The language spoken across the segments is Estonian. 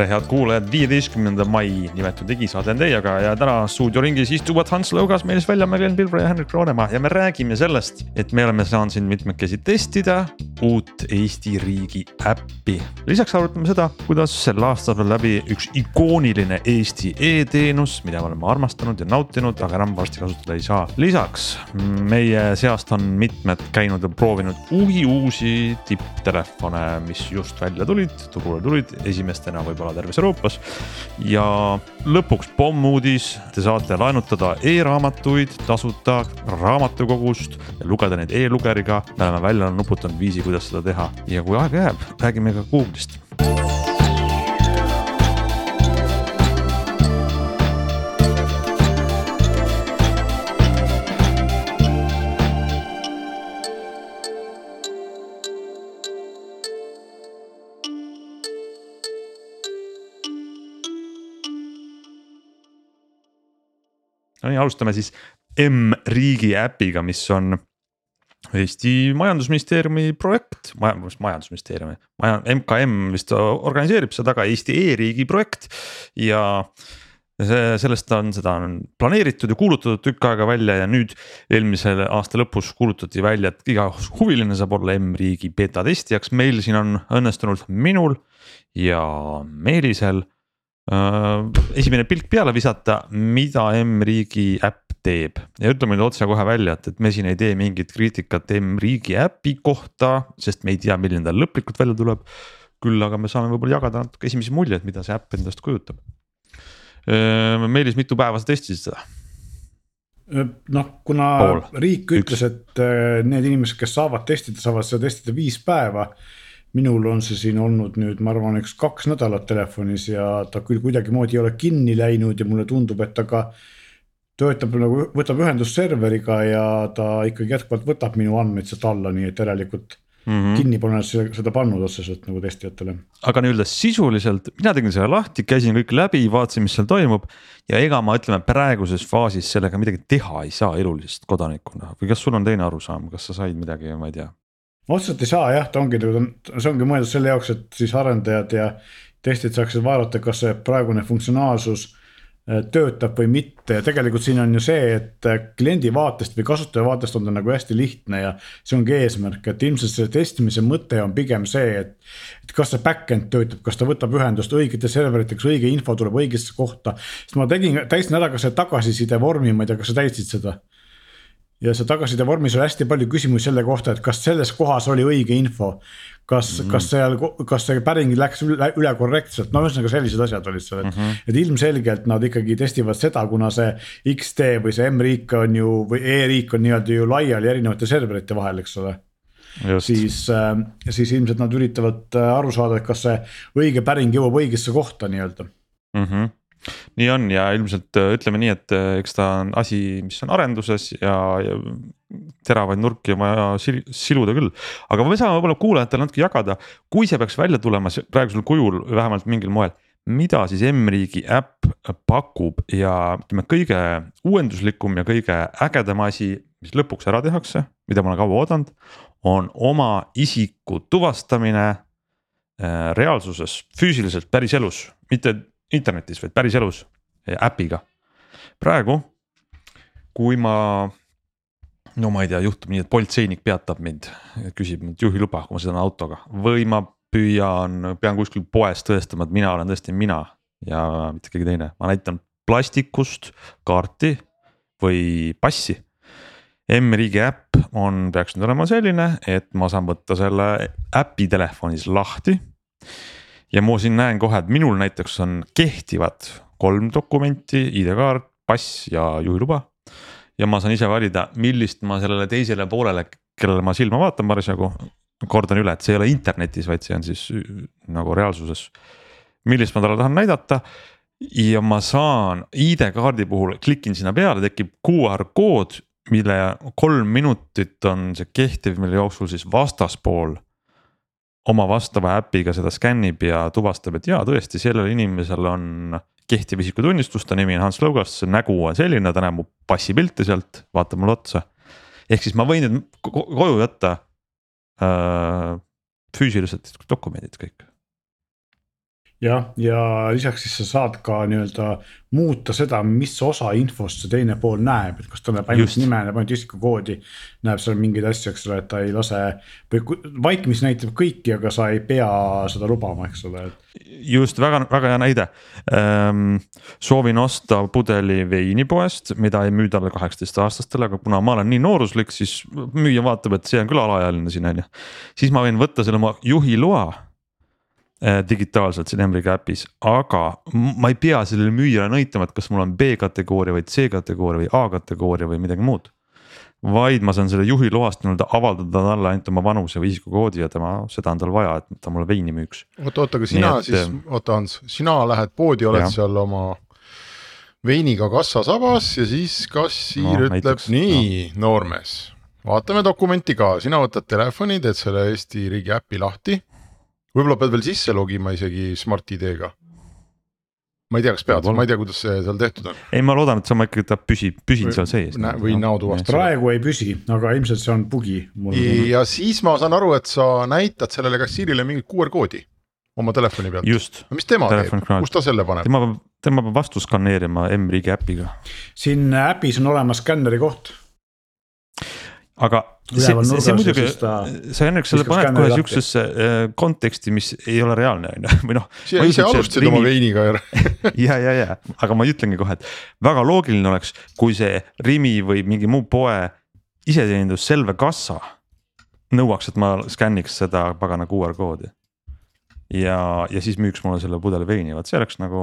tere, head kuulajad, viieteistkümnenda mai nimetud digisaade on teiega ja täna stuudioringis istuvad Hans Lõugas, Meelis Väljamäe, Glen Pilvre ja Henrik Roonemaa ja me räägime sellest, et me oleme saanud siin mitmekesi testida uut Eesti riigi äppi. lisaks arutame seda, kuidas sel aastal on läbi üks ikooniline Eesti e-teenus, mida me oleme armastanud ja nautinud, aga enam varsti kasutada ei saa. lisaks meie seast on mitmed käinud ja proovinud uusi, uusi tipptelefone, mis just välja tulid, turule tulid esimestena võib võib-olla terves Euroopas. ja lõpuks pommuudis, te saate laenutada e-raamatuid tasuta raamatukogust ja lugeda neid e-lugeriga. me oleme välja nuputanud viisi, kuidas seda teha ja kui aega jääb, räägime ka Google'ist no nii, alustame siis M-riigi äpiga, mis on Eesti majandusministeeriumi projekt, majandus, majandusministeeriumi, maja, MKM vist organiseerib seda, aga Eesti e-riigi projekt. Ja sellest on, seda on planeeritud ja kuulutatud tükk aega välja ja nüüd eelmise aasta lõpus kuulutati välja, et iga huviline saab olla M-riigi beeta testijaks, meil siin on õnnestunud minul ja Meelisel esimene pilk peale visata, mida M-riigi äpp teeb ja ütleme nüüd otsekohe välja, et, et me siin ei tee mingit kriitikat M-riigi äpi kohta, sest me ei tea, milline ta lõplikult välja tuleb. küll aga me saame võib-olla jagada natuke esimesi muljeid, mida see äpp endast kujutab. Äh, Meelis, mitu päeva sa testisid seda? Äh, noh, kuna Pool. riik ütles, et need inimesed, kes saavad testida, saavad seda testida viis päeva minul on see siin olnud nüüd, ma arvan, üks kaks nädalat telefonis ja ta küll kuidagimoodi ei ole kinni läinud ja mulle tundub, et ta ka töötab nagu, võtab ühendust serveriga ja ta ikkagi jätkuvalt võtab minu andmeid sealt alla, nii et järelikult mm -hmm. kinni pole seda pannud otseselt nagu testijatele. aga nii-öelda sisuliselt, mina tegin selle lahti, käisin kõik läbi, vaatasin, mis seal toimub. ja ega ma ütleme praeguses faasis sellega midagi teha ei saa elulisest kodanikuna või kas sul on teine arusaam, kas sa said midagi, ma ei tea otseselt ei saa jah, ta ongi nagu, see ongi mõeldud selle jaoks, et siis arendajad ja testid saaksid vaadata, kas see praegune funktsionaalsus äh, töötab või mitte ja tegelikult siin on ju see, et äh, kliendi vaatest või kasutaja vaatest on ta nagu hästi lihtne ja see ongi eesmärk, et ilmselt selle testimise mõte on pigem see, et. et kas see back-end töötab, kas ta võtab ühendust õigete serveritega, kas õige info tuleb õigesse kohta. sest ma tegin, täitsin ära ka selle tagasiside vormi, ma ei tea, kas sa täitsid seda ja see tagasiside vormis oli hästi palju küsimusi selle kohta, et kas selles kohas oli õige info. kas mm, -hmm. kas seal, kas see päring läks üle, üle korrektselt, no ühesõnaga sellised asjad olid seal, et mm. -hmm. et ilmselgelt nad ikkagi testivad seda, kuna see X-tee või see M-riik on ju või E-riik on nii-öelda ju laiali erinevate serverite vahel, eks ole. siis äh,, siis ilmselt nad üritavad äh, aru saada, et kas see õige päring jõuab õigesse kohta nii-öelda mm. -hmm nii on ja ilmselt äh, ütleme nii, et äh, eks ta on asi, mis on arenduses ja, ja teravaid nurki on vaja siluda küll. aga me saame võib-olla kuulajatele natuke jagada, kui see peaks välja tulema praegusel kujul vähemalt mingil moel mida siis M-riigi äpp pakub ja ütleme, kõige uuenduslikum ja kõige ägedam asi, mis lõpuks ära tehakse, mida ma olen kaua oodanud, on oma isiku tuvastamine äh, reaalsuses, füüsiliselt päriselus, mitte internetis, vaid päriselus äpiga. praegu, kui ma, no ma ei tea, juhtub nii, et politseinik peatab mind, küsib mult juhiluba, kui ma sõidan autoga või ma püüan, pean kuskil poes tõestama, et mina olen tõesti mina ja mitte keegi teine, ma näitan plastikust kaarti või passi. M-riigi äpp on, peaks nüüd olema selline, et ma saan võtta selle äpi telefonis lahti ja ma siin näen kohe, et minul näiteks on kehtivad kolm dokumenti, ID-kaart, pass ja juhiluba. ja ma saan ise valida, millist ma sellele teisele poolele, kellele ma silma vaatan parasjagu. kordan üle, et see ei ole internetis, vaid see on siis nagu reaalsuses. millist ma talle tahan näidata ja ma saan ID-kaardi puhul klikin sinna peale, tekib QR kood, mille kolm minutit on see kehtiv, mille jooksul siis vastaspool oma vastava äpiga seda skännib ja tuvastab, et jaa, tõesti, sellel inimesel on kehtiv isikutunnistus, ta nimi on Hans Lõugas, nägu on selline, ta näeb mu passipilte sealt, vaatab mulle otsa. ehk siis ma võin nüüd koju jätta äh, füüsiliselt dokumendid kõik. Jah, ja lisaks siis sa saad ka nii-öelda muuta seda, mis osa infost see teine pool näeb, et kas ta näeb ainult nime, näeb ainult isikukoodi. näeb seal mingeid asju, eks ole, et ta ei lase vaikimisi näitab kõiki, aga sa ei pea seda lubama, eks ole, just väga, väga hea näide ähm,. soovin osta pudeli veini poest, mida ei müüda alla kaheksateistaastastele, aga kuna ma olen nii nooruslik, siis müüja vaatab, et see on küll alaealine siin on ju. siis ma võin võtta selle oma juhiloa äh, digitaalselt siin Emriga äpis, aga ma ei pea sellele müüjale näitama, et kas mul on B-kategooria või C-kategooria või A-kategooria või midagi muud. vaid ma saan selle juhiloast nii-öelda avaldada talle ainult oma vanuse või isikukoodi ja tema, seda on tal vaja, et ta mulle veini müüks. oota, oota, aga sina Nii et, siis, oota Hans, sina lähed poodi, oled Jah. seal oma veiniga kassasabas ja siis kassiir no, ütleb näiteks, nii no., noormees, vaatame dokumenti ka, sina võtad telefoni, teed selle Eesti riigi äpi lahti. Võib-olla pead veel sisse logima isegi Smart ID-ga. ma ei tea, kas pead, ma ei tea, kuidas see seal tehtud on. ei, ma loodan, et sa ma ikkagi ta püsib, püsin Või- seal sees. või näotuvastus. praegu ei püsi, aga ilmselt see on bugi. ja siis ma saan aru, et sa näitad sellele kassiirile mingit QR koodi oma telefoni pealt. just, mis tema Telefoni teeb, kus ta selle paneb? tema peab, tema peab vastu skaneerima M-riigi äpiga, siin äpis on olemas skänneri koht. aga see, see, muidugi sa selle viskab paned kohe lahti. siuksesse äh, konteksti, mis ei ole reaalne on ju, või noh. siia ise alustasid oma veiniga ja ja, ja, ja, aga ma ütlengi kohe, et väga loogiline oleks, kui see Rimi või mingi muu poe iseteenindus Selve kassa nõuaks, et ma skänniks seda pagana QR koodi. ja, ja siis müüks mulle selle pudeli veini, vot see oleks nagu.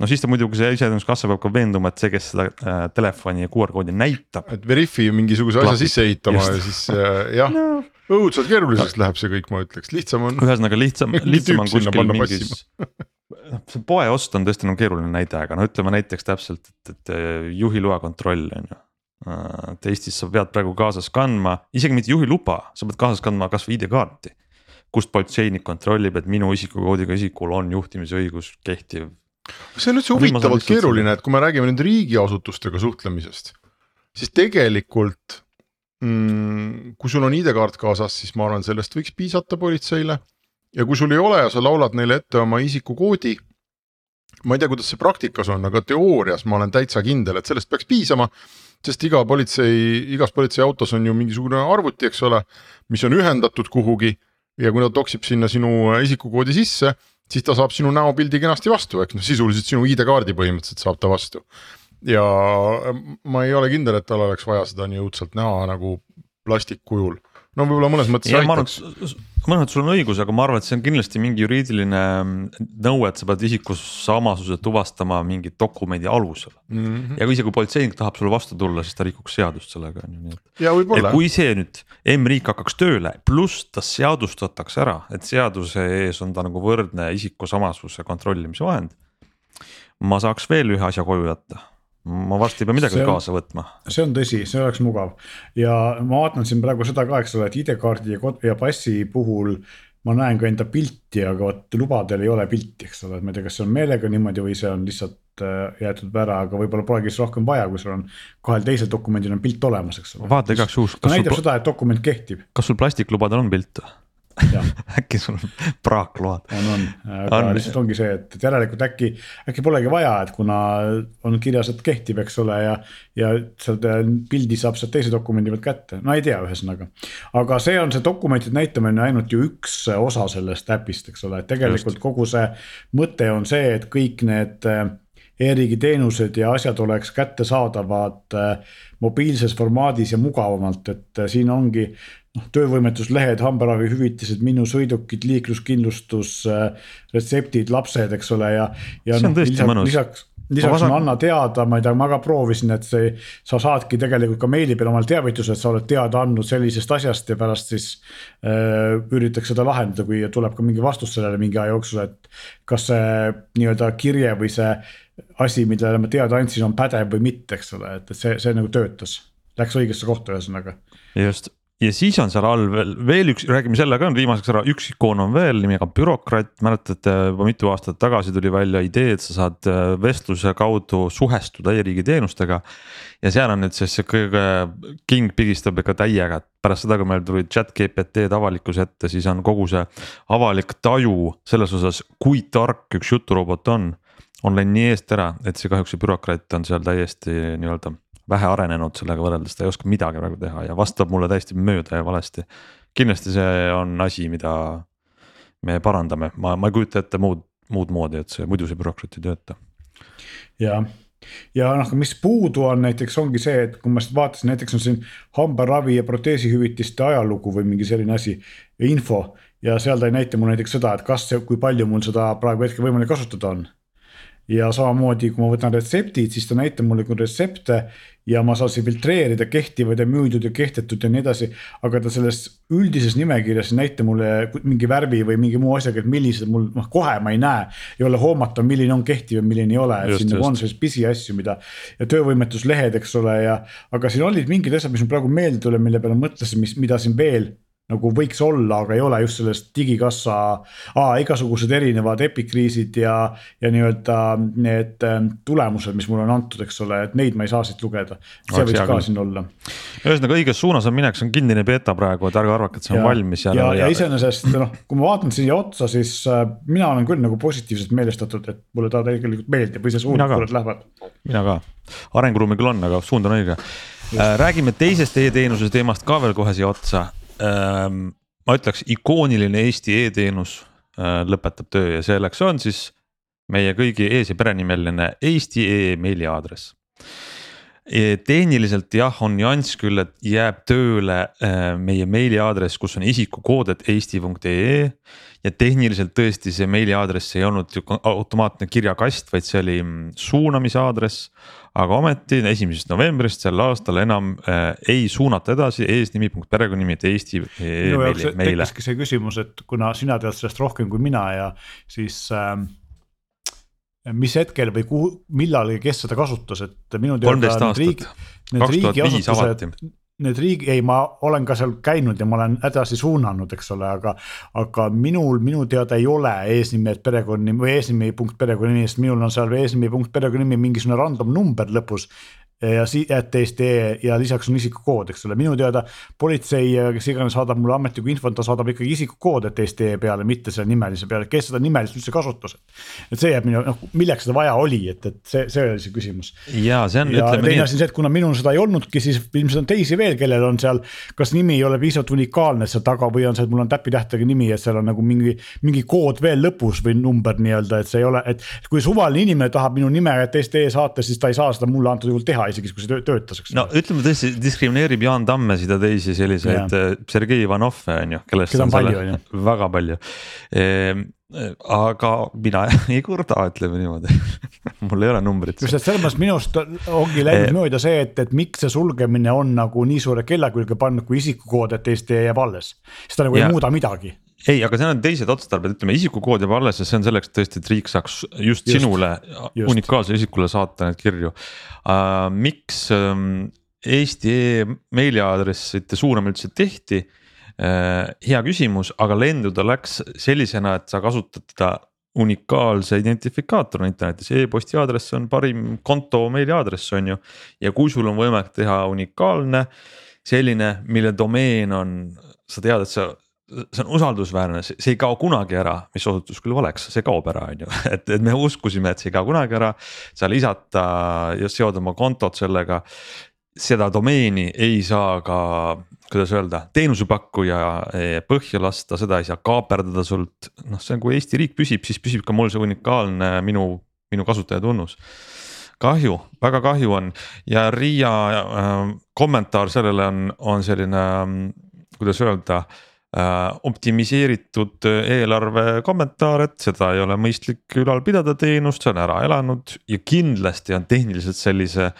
No siis ta muidugi see iseteeninduskassa peab ka veenduma, et see, kes seda äh, telefoni ja QR koodi näitab. et Veriffi mingisuguse asja Klapib. sisse ehitama Just. ja siis äh, jah no õudselt keeruliseks läheb see kõik, ma ütleks, lihtsam on. ühesõnaga lihtsam, lihtsam on kuskil mingis. noh, see poeost on tõesti nagu keeruline näide, aga no ütleme näiteks täpselt, et, et juhiloa kontroll on ju. et Eestis sa pead praegu kaasas kandma, isegi mitte juhiluba, sa pead kaasas kandma kasvõi ID-kaarti. kust politseinik kontrollib, et minu isikukoodiga isikul on juhtimisõigus kehtiv. See on üldse huvitavalt keeruline, et kui me räägime nüüd riigiasutustega suhtlemisest, siis tegelikult mm, kui sul on ID-kaart kaasas, siis ma arvan, sellest võiks piisata politseile. ja kui sul ei ole ja sa laulad neile ette oma isikukoodi. ma ei tea, kuidas see praktikas on, aga teoorias ma olen täitsa kindel, et sellest peaks piisama. sest iga politsei, igas politseiautos on ju mingisugune arvuti, eks ole, mis on ühendatud kuhugi ja kui ta toksib sinna sinu isikukoodi sisse siis ta saab sinu näopildi kenasti vastu, eks noh, sisuliselt sinu ID-kaardi põhimõtteliselt saab ta vastu. ja ma ei ole kindel, et tal oleks vaja seda nii õudselt näha nagu plastikkujul. No võib-olla mõnes mõttes ja aitaks. arvan, et sul on õigus, aga ma arvan, et see on kindlasti mingi juriidiline nõue, et sa pead isikusamasuse tuvastama mingi dokumendi alusel. Mm -hmm. ja kui isegi politseinik tahab sulle vastu tulla, siis ta rikuks seadust sellega on ju, nii et. kui see nüüd M-riik hakkaks tööle, pluss ta seadustatakse ära, et seaduse ees on ta nagu võrdne isikusamasuse kontrollimise vahend. ma saaks veel ühe asja koju jätta, ma varsti ei pea midagi on- kaasa võtma. see on tõsi, see oleks mugav ja ma vaatan siin praegu seda ka, eks ole, et ID-kaardi ja, ja passi puhul. ma näen ka enda pilti, aga vot lubadel ei ole pilti, eks ole, et ma ei tea, kas see on meelega niimoodi või see on lihtsalt äh, jäetud ära, aga võib-olla polegi siis rohkem vaja, kui sul on kahel teisel dokumendil on pilt olemas, eks ole. vaata igaks juhuks, näitab sul, seda, et dokument kehtib, kas sul plastiklubadel on pilt või? äkki sul on praakload? on, on, aga On. lihtsalt ongi see, et, et järelikult äkki, äkki polegi vaja, et kuna on kirjas, et kehtib, eks ole, ja. ja sealt äh, pildi saab sealt teise dokumendi pealt kätte, no ei tea, ühesõnaga. aga see on see dokumentide näitamine ainult ju üks osa sellest äpist, eks ole, et tegelikult Just. kogu see mõte on see, et kõik need äh, e-riigi teenused ja asjad oleks kättesaadavad äh, mobiilses formaadis ja mugavamalt, et siin ongi noh, töövõimetuslehed, hambaravihüvitised, minu sõidukid, liikluskindlustus, retseptid, lapsed, eks ole, ja. ja See on noh, tõesti lisaks, mõnus. lisaks, lisaks on anna teada, ma ei tea, ma ka proovisin, et see, sa saadki tegelikult ka meili peale omale teavituse, et sa oled teada andnud sellisest asjast ja pärast siis äh, üritatakse seda lahendada, kui tuleb ka mingi vastus sellele mingi aja jooksul, et kas see nii-öelda kirje või see asi, millele ma teada andsin, on pädev või mitte, eks ole, et, et see, see nagu töötas. Läks õigesse kohta, ühesõnaga. just ja siis on seal all veel, veel üks, räägime selle ka viimaseks ära, üks ikoon on veel nimega bürokraat, mäletate juba mitu aastat tagasi tuli välja idee, et sa saad äh, vestluse kaudu suhestuda e-riigi teenustega. ja seal on nüüd siis see kõige, king pigistab ikka täiega, et pärast seda, kui meil tulid chat GPT-d avalikkuse ette, siis on kogu see avalik taju selles osas, kui tark üks juturobot on. on läinud nii eest ära, et see kahjuks see bürokraat on seal täiesti nii-öelda vähe arenenud sellega võrreldes, ta ei oska midagi praegu teha ja vastab mulle täiesti mööda ja valesti. kindlasti see on asi, mida me parandame, ma, ma ei kujuta ette muud, muud moodi, et see muidu see bürokraat ei tööta. ja, ja noh, mis puudu on näiteks ongi see, et kui ma seda vaatasin, näiteks on siin hambaravi ja proteesihüvitiste ajalugu või mingi selline asi, info. ja seal ta ei näita mulle näiteks seda, et kas, kui palju mul seda praegu hetkel võimalik kasutada on ja samamoodi, kui ma võtan retseptid, siis ta näitab mulle küll retsepte ja ma saan siin filtreerida kehtivaid ja müüdud ja kehtetud ja nii edasi. aga ta selles üldises nimekirjas ei näita mulle mingi värvi või mingi muu asjaga, et millised mul noh, kohe ma ei näe. ei ole hoomatav, milline on kehtiv ja milline ei ole, et siin nagu on selliseid pisiasju, mida ja töövõimetuslehed, eks ole, ja. aga siin olid mingid asjad, mis mul praegu meelde tuleb, mille peale mõtlesin, mis, mida siin veel nagu võiks olla, aga ei ole just sellest digikassa ah,, igasugused erinevad epikriisid ja, ja nii-öelda need ähm, tulemused, mis mulle on antud, eks ole, et neid ma ei saa siit lugeda. see võiks ka siin olla. ühesõnaga õiges suunas on minek, see on kinnine beeta praegu, et ärge arvake, et see on ja, valmis. ja, ja, ja, iseenesest noh, kui ma vaatan siia otsa, siis äh, mina olen küll nagu positiivselt meelestatud, et mulle ta tegelikult meeldib või see suund, kuhu nad lähevad. mina ka, arenguruumi küll on, aga suund on õige. Äh, räägime teisest e-teenuse teemast ka veel kohe siia otsa ma ütleks, ikooniline Eesti e-teenus äh, lõpetab töö ja selleks on siis meie kõigi ees- ja perenimeline Eesti e-meili aadress e. tehniliselt jah, on nüanss küll, et jääb tööle äh, meie meiliaadress, kus on isikukood, et eesti.ee. ja tehniliselt tõesti see meiliaadress ei olnud automaatne kirjakast, vaid see oli mm, suunamise aadress. Aga ometi esimesest novembrist sel aastal enam äh, ei suunata edasi eesnimi punkt perekonnanimi, et Eesti e. minu jaoks tekkiski see küsimus, et kuna sina tead sellest rohkem kui mina ja siis äh, mis hetkel või kuhu, millal ja kes seda kasutas, et minu teada need riik, need riigiasutused need riigi, ei, ma olen ka seal käinud ja ma olen edasi suunanud, eks ole, aga. aga minul minu teada ei ole eesnimi, et perekonnanimi või eesnimi punkt perekonnanimi, sest minul on seal eesnimi punkt perekonnanimi mingisugune random number lõpus ja et Eesti ja lisaks on isikukood, eks ole, minu teada politsei, kes iganes saadab mulle ametlikku infot, ta saadab ikkagi isikukood, et Eesti peale, mitte selle nimelise peale, kes seda nimelist üldse kasutas. et see jääb minu, noh, milleks seda vaja oli, et, et see, see oli see küsimus. ja see on. ja teine asi on see, et kuna minul seda ei olnudki, siis ilmselt on teisi veel, kellel on seal, kas nimi ei ole piisavalt unikaalne seal taga või on see, et mul on täpitähtedega nimi, et seal on nagu mingi, mingi kood veel lõpus või number nii-öelda, et see ei ole, et kui suvaline inimene tahab minu nime Eesti saata, siis ta ei saa seda mulle antud juhul teha isegi kui see töötas, eks. no ütleme tõesti diskrimineerib Jaan Tammesid ja teisi selliseid yeah. Sergei Ivanove on ju, kellest Keda on palju, selle, väga palju ehm, aga mina ei kurda, ütleme niimoodi mul ei ole numbrit. just, et selles mõttes minu arust ongi läinud ehm. mööda see, et, et miks see sulgemine on nagu nii suure kella külge pannud, kui isikukood, et Eesti jääb alles. siis ta nagu ja. ei muuda midagi ei, aga seal on teised otstarbed, ütleme isikukood jääb alles ja see on selleks tõesti, et riik saaks just, just sinule, unikaalsele isikule saata neid kirju uh,. miks um, Eesti e-meiliaadressite suurem üldse tehti uh,? hea küsimus, aga lenduda läks sellisena, et sa kasutad teda unikaalse identifikaatorina internetis e, e-posti aadress on parim konto meiliaadress on ju. ja kui sul on võimalik teha unikaalne selline, mille domeen on, sa tead, et sa see on usaldusväärne, see ei kao kunagi ära, mis osutus küll valeks, see kaob ära, on ju, et, et me uskusime, et see ei kao kunagi ära. sa lisata ja seod oma kontot sellega, seda domeeni ei saa ka, kuidas öelda, teenusepakkuja eh, põhja lasta, seda ei saa kaaperdada sult. noh, see on, kui Eesti riik püsib, siis püsib ka mul see unikaalne minu, minu kasutajatunnus kahju, väga kahju on ja Riia äh, kommentaar sellele on, on selline äh,, kuidas öelda äh, Äh, optimiseeritud äh, eelarve kommentaar, et seda ei ole mõistlik ülal pidada teenust, see on ära elanud ja kindlasti on tehniliselt sellise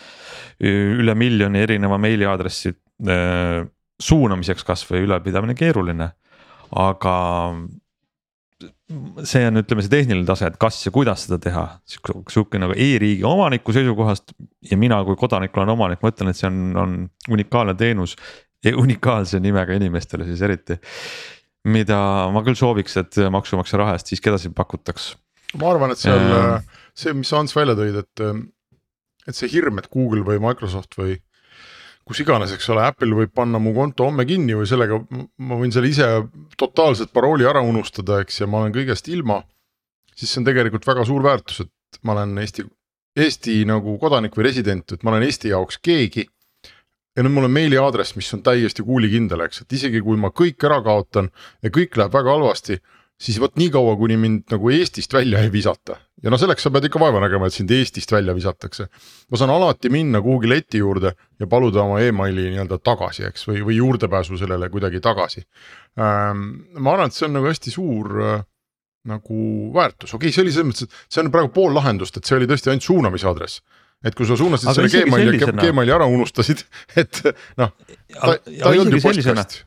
üle miljoni erineva meiliaadressi äh, suunamiseks kasvõi ülalpidamine keeruline, aga see on, ütleme see tehniline tase, et kas ja kuidas seda teha, sihuke nagu e-riigi omaniku seisukohast ja mina kui kodanik olen omanik, ma ütlen, et see on, on unikaalne teenus unikaalse nimega inimestele siis eriti. mida ma küll sooviks, et maksumaksja raha eest siiski edasi pakutaks. ma arvan, et seal äh, see, mis Ants välja tõid, et, et see hirm, et Google või Microsoft või kus iganes, eks ole, Apple võib panna mu konto homme kinni või sellega ma võin selle ise totaalselt parooli ära unustada, eks, ja ma olen kõigest ilma. siis see on tegelikult väga suur väärtus, et ma olen Eesti, Eesti nagu kodanik või resident, et ma olen Eesti jaoks keegi. Ja nüüd mul on meiliaadress, mis on täiesti kuulikindel, eks, et isegi kui ma kõik ära kaotan ja kõik läheb väga halvasti siis vot niikaua, kuni mind nagu Eestist välja ei visata ja no selleks sa pead ikka vaeva nägema, et sind Eestist välja visatakse. ma saan alati minna kuhugi leti juurde ja paluda oma emaili nii-öelda tagasi, eks, või, või juurdepääsu sellele kuidagi tagasi ähm,. ma arvan, et see on nagu hästi suur äh, nagu väärtus, okei okay,, see oli selles mõttes, et see on praegu pool lahendust, et see oli tõesti ainult suunamisaadress et kui sa suunasid Aga selle Gmaili, Gmaili ära unustasid, et noh, ta, ta ei olnud ju postkast.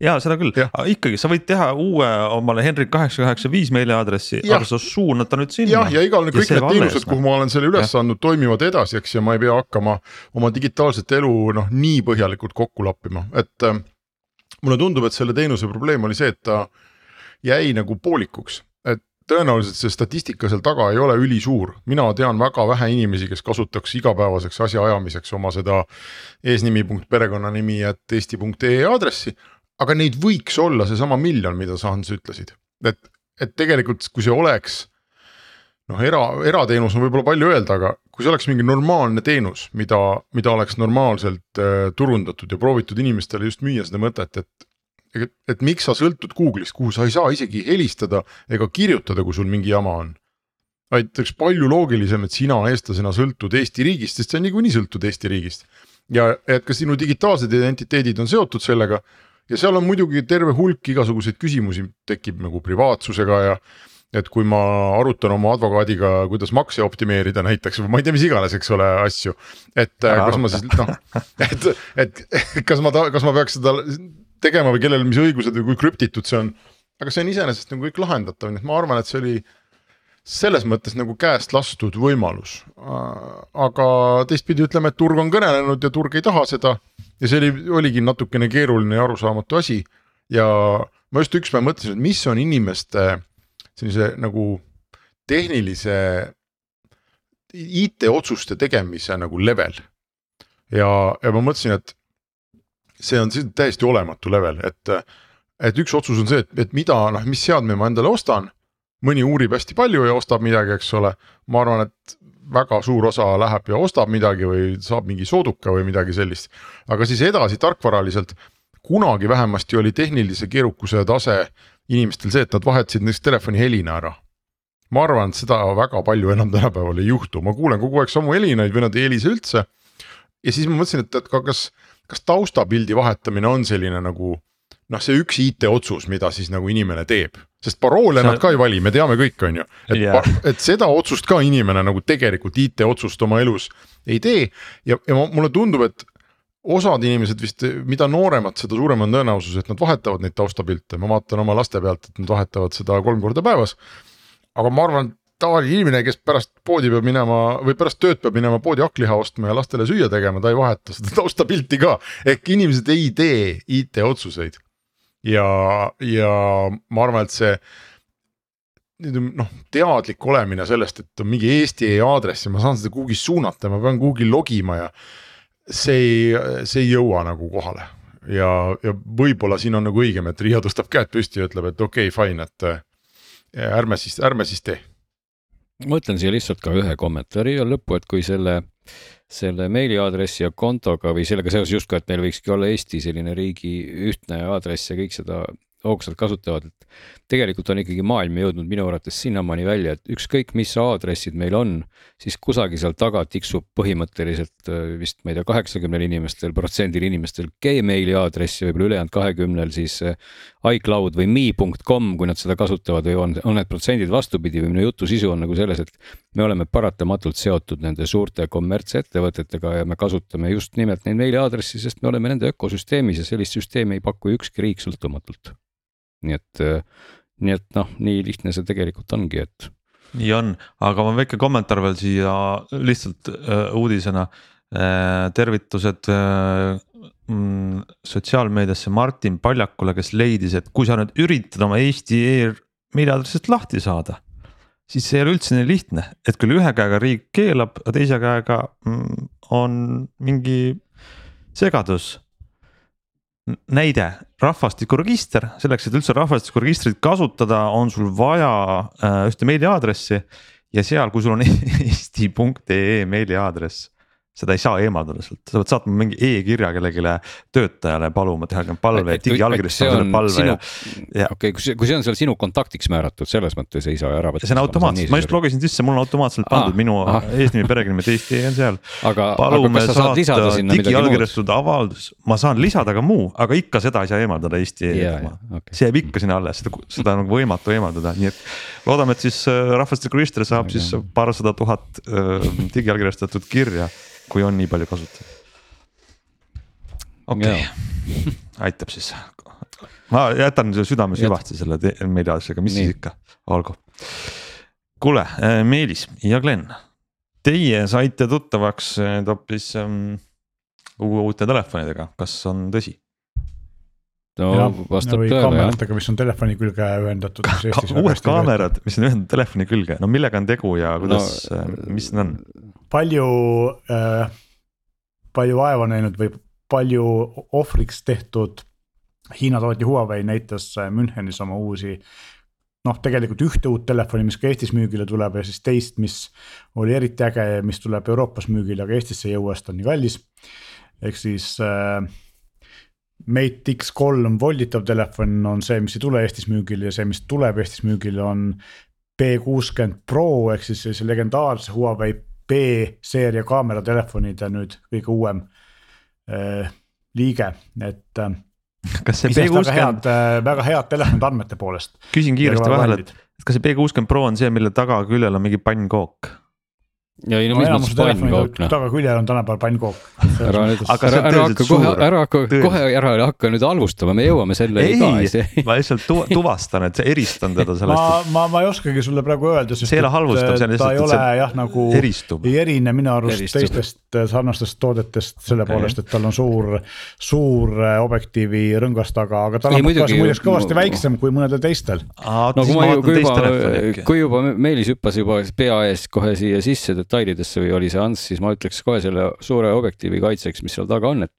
Ja seda küll, aga ikkagi sa võid teha uue omale Henrik kaheksa kaheksa viis meiliaadressi, aga sa suunad ta nüüd sinna. jah, ja igal kõik need teenused, kuhu ma olen selle üles andnud, toimivad edasi, eks, ja ma ei pea hakkama oma digitaalset elu noh, nii põhjalikult kokku lappima, et äh, mulle tundub, et selle teenuse probleem oli see, et ta jäi nagu poolikuks tõenäoliselt see statistika seal taga ei ole ülisuur, mina tean väga vähe inimesi, kes kasutaks igapäevaseks asjaajamiseks oma seda eesnimi punkt perekonnanimi et eesti.ee aadressi aga neid võiks olla seesama miljon, mida sa Hans ütlesid, et, et tegelikult, kui see oleks noh, era, erateenus on võib-olla palju öelda, aga kui see oleks mingi normaalne teenus, mida, mida oleks normaalselt äh, turundatud ja proovitud inimestele just müüa seda mõtet, et et, et miks sa sõltud Google'ist, kuhu sa ei saa isegi helistada ega kirjutada, kui sul mingi jama on. vaid oleks palju loogilisem, et sina eestlasena sõltud Eesti riigist, sest sa niikuinii sõltud Eesti riigist. ja et ka sinu digitaalsed identiteedid on seotud sellega ja seal on muidugi terve hulk igasuguseid küsimusi tekib nagu privaatsusega ja et kui ma arutan oma advokaadiga, kuidas makse optimeerida näiteks või ma ei tea, mis iganes, eks ole, asju. et Ära kas aruta. ma siis noh, et, et kas ma, kas ma peaks seda tegema või kellel mis õigused või kui krüptitud see on. aga see on iseenesest nagu kõik lahendatav, nii et ma arvan, et see oli selles mõttes nagu käest lastud võimalus. aga teistpidi ütleme, et turg on kõnelenud ja turg ei taha seda ja see oli, oligi natukene keeruline ja arusaamatu asi. ja ma just ükspäev mõtlesin, et mis on inimeste sellise nagu tehnilise IT-otsuste tegemise nagu level. ja, ja ma mõtlesin, et see on täiesti olematu level, et, et üks otsus on see, et, et mida noh, mis seadme ma endale ostan. mõni uurib hästi palju ja ostab midagi, eks ole, ma arvan, et väga suur osa läheb ja ostab midagi või saab mingi sooduka või midagi sellist. aga siis edasi tarkvaraliselt, kunagi vähemasti oli tehnilise keerukuse tase inimestel see, et nad vahetasid näiteks telefoni helina ära. ma arvan, et seda väga palju enam tänapäeval ei juhtu, ma kuulen kogu aeg samu helinaid või nad ei helise üldse. ja siis ma mõtlesin, et, et kas, kas taustapildi vahetamine on selline nagu noh, see üks IT-otsus, mida siis nagu inimene teeb, sest paroole sa... nad ka ei vali, me teame kõik, on ju. et yeah., et seda otsust ka inimene nagu tegelikult IT-otsust oma elus ei tee ja, ja mulle tundub, et osad inimesed vist, mida nooremad, seda suurem on tõenäosus, et nad vahetavad neid taustapilte, ma vaatan oma laste pealt, et nad vahetavad seda kolm korda päevas. aga ma arvan, tavaline inimene, kes pärast poodi peab minema või pärast tööd peab minema poodi hakkliha ostma ja lastele süüa tegema, ta ei vaheta seda taustapilti ka. ehk inimesed ei tee IT-otsuseid ja, ja ma arvan, et see noh, teadlik olemine sellest, et on mingi Eesti aadress ja ma saan seda kuhugi suunata, ma pean kuhugi logima ja see ei, see ei jõua nagu kohale ja, ja võib-olla siin on nagu õigem, et Riia tõstab käed püsti ja ütleb, et okei okay,, fine, et ärme siis, ärme siis tee. Ma ütlen siia lihtsalt ka ühe kommentaari ja lõppu, et kui selle selle meiliaadressi ja kontoga või sellega seoses justkui, et meil võikski olla Eesti selline riigi ühtne aadress ja kõik seda hoogsalt kasutavad, et tegelikult on ikkagi maailm jõudnud minu arvates sinnamaani välja, et ükskõik, mis aadressid meil on, siis kusagil seal taga tiksub põhimõtteliselt äh, vist ma ei tea, kaheksakümnel inimestel, protsendil inimestel Gmaili aadress ja võib-olla ülejäänud kahekümnel siis äh, iCloud või me.com, kui nad seda kasutavad või on, on need protsendid vastupidi või minu jutu sisu on nagu selles, et me oleme paratamatult seotud nende suurte kommertsettevõtetega ja me kasutame just nimelt neid meiliaadressi, sest me oleme nende ökosüsteemis ja sellist süsteemi ei paku ükski riik sõltumatult. nii et äh, nii et noh, nii lihtne see tegelikult ongi, et. nii on, aga ma väike kommentaar veel siia lihtsalt uh, uudisena tervitused mm, sotsiaalmeediasse Martin Paljakule, kes leidis, et kui sa nüüd üritad oma Eesti e meiliaadressist lahti saada. siis see ei ole üldse nii lihtne, et küll ühe käega riik keelab, aga teise käega mm, on mingi segadus näide, rahvastikuregister, selleks, et üldse rahvastikuregistrit kasutada, on sul vaja äh, ühte meiliaadressi. ja seal, kui sul on eesti.ee meiliaadress seda ei saa eemaldada sealt, sa pead saatma mingi e-kirja kellelegi töötajale paluma, teha palve, digiallkirjastama selle palve ja, ja. okei okay,, kui see, kui see on seal sinu kontaktiks määratud, selles mõttes ei saa ära võtta. see on automaatselt, ma just logisin sisse, mul on automaatselt pandud ah, minu ah. eesnimi, perekonnanimi, Eesti on seal. aga, aga kas sa saad lisada sinna midagi muud? digiallkirjastatud avaldus, ma saan lisada ka muu, aga ikka seda ei saa eemaldada Eesti e-, okay. see jääb ikka sinna alles, seda, seda on nagu võimatu eemaldada, nii et loodame, et siis äh, rahvastikuregister saab okay. siis paarsada tuhat äh, digiallkirjastatud kirja kui on nii palju kasutajaid. okei okay. aitab siis. ma jätan südame süvasti selle meiliaadressiga, mis nii. siis ikka, olgu. kuule, äh, Meelis ja Glen, teie saite tuttavaks hoopis ähm, uute telefonidega, kas on tõsi? no ja, vastab tõele jah. kaameratega, mis on telefoni külge ühendatud. uued kaamerad, mis on ühendatud telefoni külge, no millega on tegu ja kuidas no,, äh, mis need on? Palju äh,, palju vaeva näinud või palju ohvriks tehtud Hiina tootja Huawei näitas äh, Münchenis oma uusi noh, tegelikult ühte uut telefoni, mis ka Eestis müügile tuleb ja siis teist, mis oli eriti äge ja mis tuleb Euroopas müügile, aga Eestisse ei jõua, sest on nii kallis. ehk siis äh, Mate X3 volditav telefon on see, mis ei tule Eestis müügile ja see, mis tuleb Eestis müügile, on P60 Pro ehk siis sellise legendaarse Huawei B-seeria kaameratelefonide nüüd kõige uuem äh, liige, et äh,. kas see B60 väga head, äh, väga head telefonid andmete poolest. küsin kiiresti vahele, et kas see B60 Pro on see, mille tagaküljel on mingi pannkook? Ja ei no mis mõttes pannkook noh. tagaküljel on tänapäeval pannkook. ära nüüd, ära, ära hakka kohe, ära hakka kohe ära hakka nüüd halvustama, me jõuame selleni ka. ei, ma lihtsalt tu tuvastan, et eristan teda sellest. ma, ma, ma ei oskagi sulle praegu öelda, sest see ei ole halvustav, see on lihtsalt. ta ei ole jah, nagu eristub. ei erine minu arust eristub. teistest äh, sarnastest toodetest selle okay. poolest, et tal on suur, suur äh, objektiivi rõngas taga, aga tal on muideks kõvasti väiksem kui mõnedel teistel. no kui ma, kui juba, kui juba Meelis hüppas juba pea ees kohe siia sisse detailidesse või oli see Ants, siis ma ütleks kohe selle suure objektiivi kaitseks, mis seal taga on, et.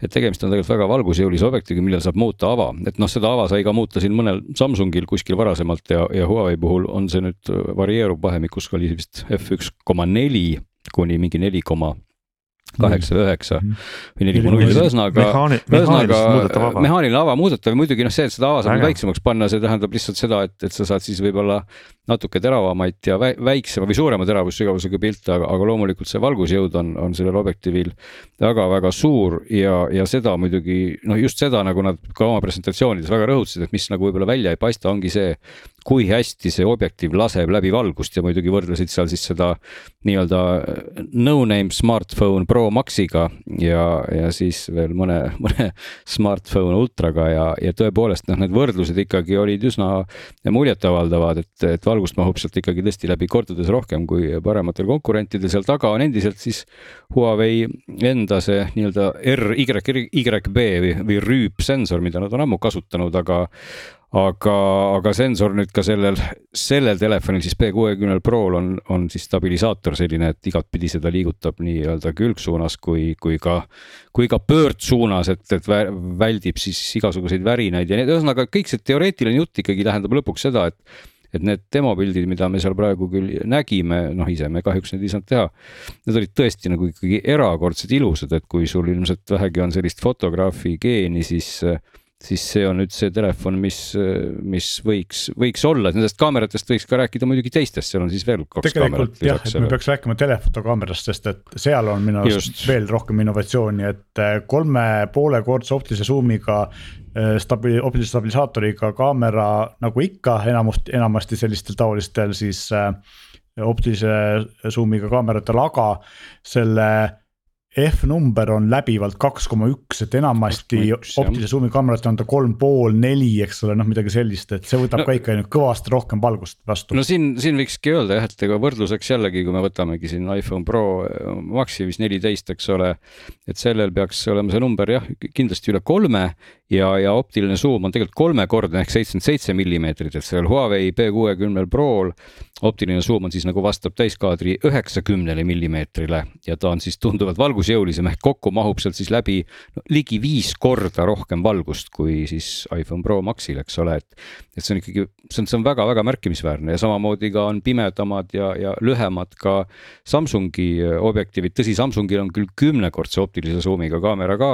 et tegemist on tegelikult väga valgusjõulise objektiiviga, millel saab muuta ava, et noh, seda ava sai ka muuta siin mõnel Samsungil kuskil varasemalt ja, ja Huawei puhul on see nüüd varieerub vahemikus, oli vist F üks koma neli kuni mingi neli koma kaheksa või üheksa mhm. või neli koma null, ühesõnaga, ühesõnaga mehaaniline ava muudetav, muidugi noh, see, et seda ava saab väiksemaks panna, see tähendab lihtsalt seda, et, et sa saad siis võib-olla natuke teravamaid ja väiksema või suurema teravussügavusega pilte, aga, aga loomulikult see valgusjõud on, on sellel objektiivil väga-väga suur ja, ja seda muidugi noh, just seda nagu nad ka oma presentatsioonides väga rõhutasid, et mis nagu võib-olla välja ei paista, ongi see, kui hästi see objektiiv laseb läbi valgust ja muidugi võrdlesid seal siis seda nii-öelda no-name smartphone Pro Maxiga ja, ja siis veel mõne, mõne smartphone ultraga ja, ja tõepoolest noh, need võrdlused ikkagi olid üsna muljetavaldavad, et, et valgus valgust mahub sealt ikkagi tõesti läbi kordades rohkem kui parematel konkurentidel, seal taga on endiselt siis Huawei enda see nii-öelda R, Y, YB või, või rüüpsensor, mida nad on ammu kasutanud, aga aga, aga sensor nüüd ka sellel, sellel telefonil siis B60 Prol on, on siis stabilisaator selline, et igatpidi seda liigutab nii-öelda külgsuunas kui, kui ka, kui ka pöördsuunas, et, et väldib siis igasuguseid värinaid ja nii, ühesõnaga kõik see teoreetiline jutt ikkagi tähendab lõpuks seda, et et need demopildid, mida me seal praegu küll nägime, noh ise me kahjuks neid ei saanud teha. Need olid tõesti nagu ikkagi erakordselt ilusad, et kui sul ilmselt vähegi on sellist fotograafi geeni, siis siis see on nüüd see telefon, mis, mis võiks, võiks olla, nendest kaameratest võiks ka rääkida muidugi teistest, seal on siis veel kaks tegelikult kaamerat. jah, et me peaks rääkima telefotokaamerast, sest et seal on minu arust veel rohkem innovatsiooni, et kolme poole kordse optilise suumiga Äh, stabi-, optilise stabilisaatoriga kaamera nagu ikka enamust, enamasti sellistel taolistel siis äh, optilise zoom'iga kaameratel, aga selle F-number on läbivalt kaks koma üks, et enamasti 2,1, jah. optilise suumi kaamerate on ta kolm pool, neli, eks ole, noh midagi sellist, et see võtab No- ka ikka ainult kõvasti rohkem valgust vastu no siin, siin võikski öelda jah, et ega võrdluseks jällegi, kui me võtamegi siin iPhone Pro eh, Maxi vist neliteist, eks ole. et sellel peaks olema see number jah, kindlasti üle kolme ja, ja optiline suum on tegelikult kolmekordne ehk seitsekümmend seitse millimeetrit, et sellel Huawei P kuuekümnel Prol. optiline suum on siis nagu vastab täiskaadri üheksakümnele millimeetrile ja ta on siis tunduvalt valgusjõulisem ehk kokku mahub sealt siis läbi no, ligi viis korda rohkem valgust kui siis iPhone Pro Maxil, eks ole, et. et see on ikkagi, see on, see on väga-väga märkimisväärne ja samamoodi ka on pimedamad ja, ja lühemad ka Samsungi objektiivid, tõsi, Samsungil on küll kümnekordse optilise suumiga kaamera ka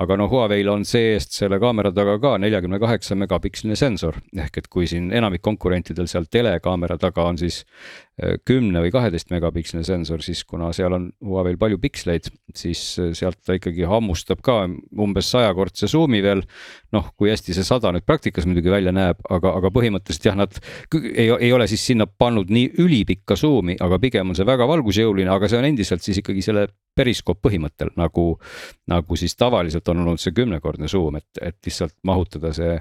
aga no Huawei'l on see-eest selle kaamera taga ka neljakümne kaheksa megapiksline sensor. Ehk et kui siin enamik konkurentidel seal telekaamera taga on siis kümne või kaheteist megapiksline sensor, siis kuna seal on Huawei'l palju piksleid, siis eh, sealt ta ikkagi hammustab ka umbes sajakordse suumi veel. noh, kui hästi see sada nüüd praktikas muidugi välja näeb, aga, aga põhimõtteliselt jah, nad ei, ei ole siis sinna pannud nii ülipikka suumi, aga pigem on see väga valgusjõuline, aga see on endiselt siis ikkagi selle periskoop põhimõttel nagu, nagu siis tavaliselt on olnud see kümnekordne suum, et, et lihtsalt mahutada see,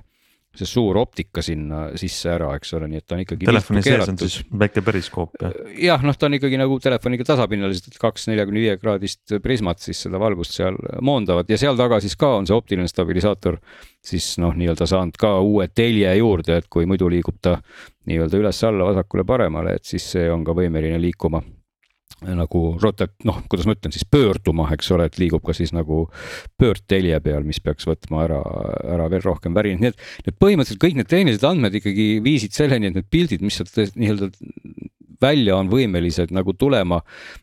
see suur optika sinna sisse ära, eks ole, nii et ta on ikkagi. telefoni sees on siis väike periskoop ja jah, noh, ta on ikkagi nagu telefoniga tasapinnalised kaks neljakümne viie kraadist prismat siis seda valgust seal moondavad ja seal taga siis ka on see optiline stabilisaator. siis noh, nii-öelda saanud ka uue telje juurde, et kui muidu liigub ta nii-öelda üles-alla, vasakule-paremale, et siis see on ka võimeline liikuma nagu rotat-, noh, kuidas ma ütlen siis pöörduma, eks ole, et liigub ka siis nagu pöördtelje peal, mis peaks võtma ära, ära veel rohkem värinat, nii et. et põhimõtteliselt kõik need tehnilised andmed ikkagi viisid selleni, et need pildid, mis sealt nii-öelda välja on võimelised nagu tulema.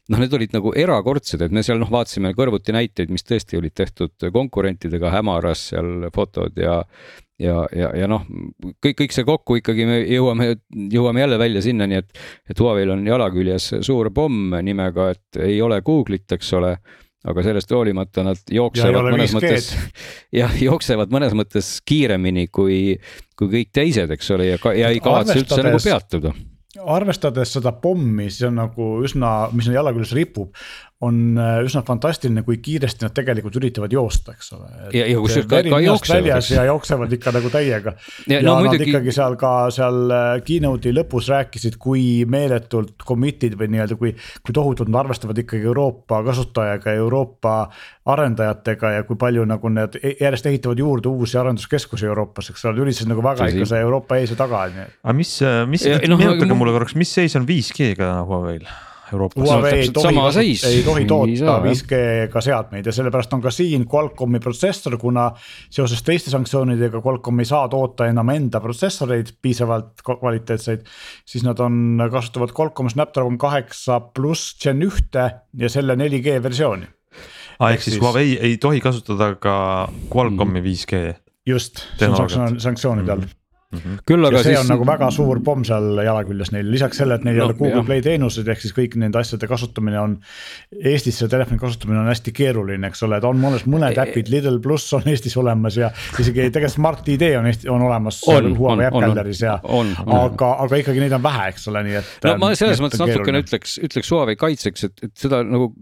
noh, need olid nagu erakordsed, et me seal noh, vaatasime kõrvuti näiteid, mis tõesti olid tehtud konkurentidega hämaras seal fotod ja ja, ja, ja noh, kõik, kõik see kokku ikkagi me jõuame, jõuame jälle välja sinnani, et, et Huawei'l on jala küljes suur pomm nimega, et ei ole Google'it, eks ole aga sellest hoolimata nad jooksevad mõnes 5G-d. mõttes, jah, jooksevad mõnes mõttes kiiremini kui, kui kõik teised, eks ole, ja, ja ei kavatse üldse nagu peatuda. arvestades seda pommi, see on nagu üsna, mis neil jala küljes ripub, on äh, üsna fantastiline, kui kiiresti nad tegelikult üritavad joosta, eks ole. Ja- ja kusjuures ka- ka jooksevad, eks. ja jooksevad ikka nagu täiega. Ja ja, no nad muidugi- ikkagi seal ka seal äh, keynote'i lõpus rääkisid, kui meeletult committed või nii-öelda, kui, kui tohutult nad arvestavad ikkagi Euroopa kasutajaga, Euroopa arendajatega ja kui palju nagu need e- järjest ehitavad juurde uusi arenduskeskusi Euroopas, eks ole, üritasid nagu väga Tõsi. ikka see Euroopa ees ja taga, on ju. aga mis, mis Ja,, noh, meenutage ma- mulle korraks, mis seis on 5G-ga Huawei'l Euroopas? Huawei ei tohi, ei tohi toota saa, jah. 5G-ga seadmeid ja sellepärast on ka siin Qualcomm'i protsessor, kuna seoses teiste sanktsioonidega Qualcomm ei saa toota enam enda protsessoreid piisavalt kvaliteetseid. siis nad on, kasutavad Qualcomm Snapdragon kaheksa pluss Gen ühte ja selle 4G versiooni. aa, ehk ehk siis Huawei ei tohi kasutada ka Qualcomm'i 5G just, see on Tehnoloogiat. sanktsioon- sanktsioonide all küll ja aga see siis on nagu väga suur pomm seal jala küljes neil, lisaks sellele, et neil ei No, ole Google jah. Play teenused, ehk siis kõik nende asjade kasutamine on. Eestis selle telefoni kasutamine on hästi keeruline, eks ole, ta on mõnes mõned äpid, Lidl pluss on Eestis olemas ja isegi tegelikult Smart ID on Eesti, on olemas On, Huawei on, äpp on, galleris ja. aga, aga ikkagi neid on vähe, eks ole, nii et. no ma selles et mõttes natukene ütleks, ütleks Huawei kaitseks, et, et seda nagu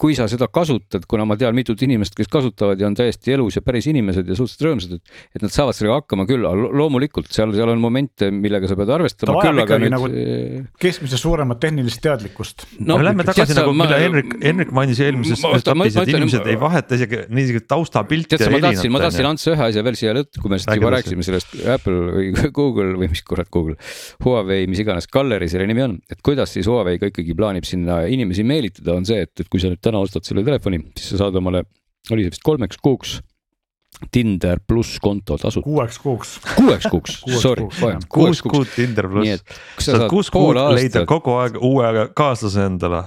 kui sa seda kasutad, kuna ma tean mitut inimest, kes kasutavad ja on täiesti elus ja päris inimesed ja suhteliselt rõõmsad, et, et nad saavad sellega hakkama küll, loomulikult seal, seal on momente, millega sa pead Ta arvestama vajab küll, aga ikkagi nüüd nagu- keskmisest suuremat tehnilist teadlikkust. no lähme tagasi tead nagu, ma- mida Henrik, Henrik mainis eelmises ma- ma- etapis, ma et inimesed ei vaheta isegi niisugust taustapilti tead sa, ma tahtsin, ma tahtsin anda ühe asja veel siia lõttu, kui me Räägi juba rääkisime sellest Apple või Google või mis kurat Google, Huawei, mis iganes, Gallery selle nimi on, et kuidas siis Huawei ka ikkagi plaanib sinna inimesi meelitada, on see, et, et kui sa nüüd täna ostad selle telefoni, siis sa saad omale, oli see vist kolmeks kuuks Tinder pluss konto tasuta, kuueks kuuks. kuueks kuuks sorry jah., kuus kuud Tinder pluss, sa saad kuus kuud leida kogu aeg uue kaaslase endale.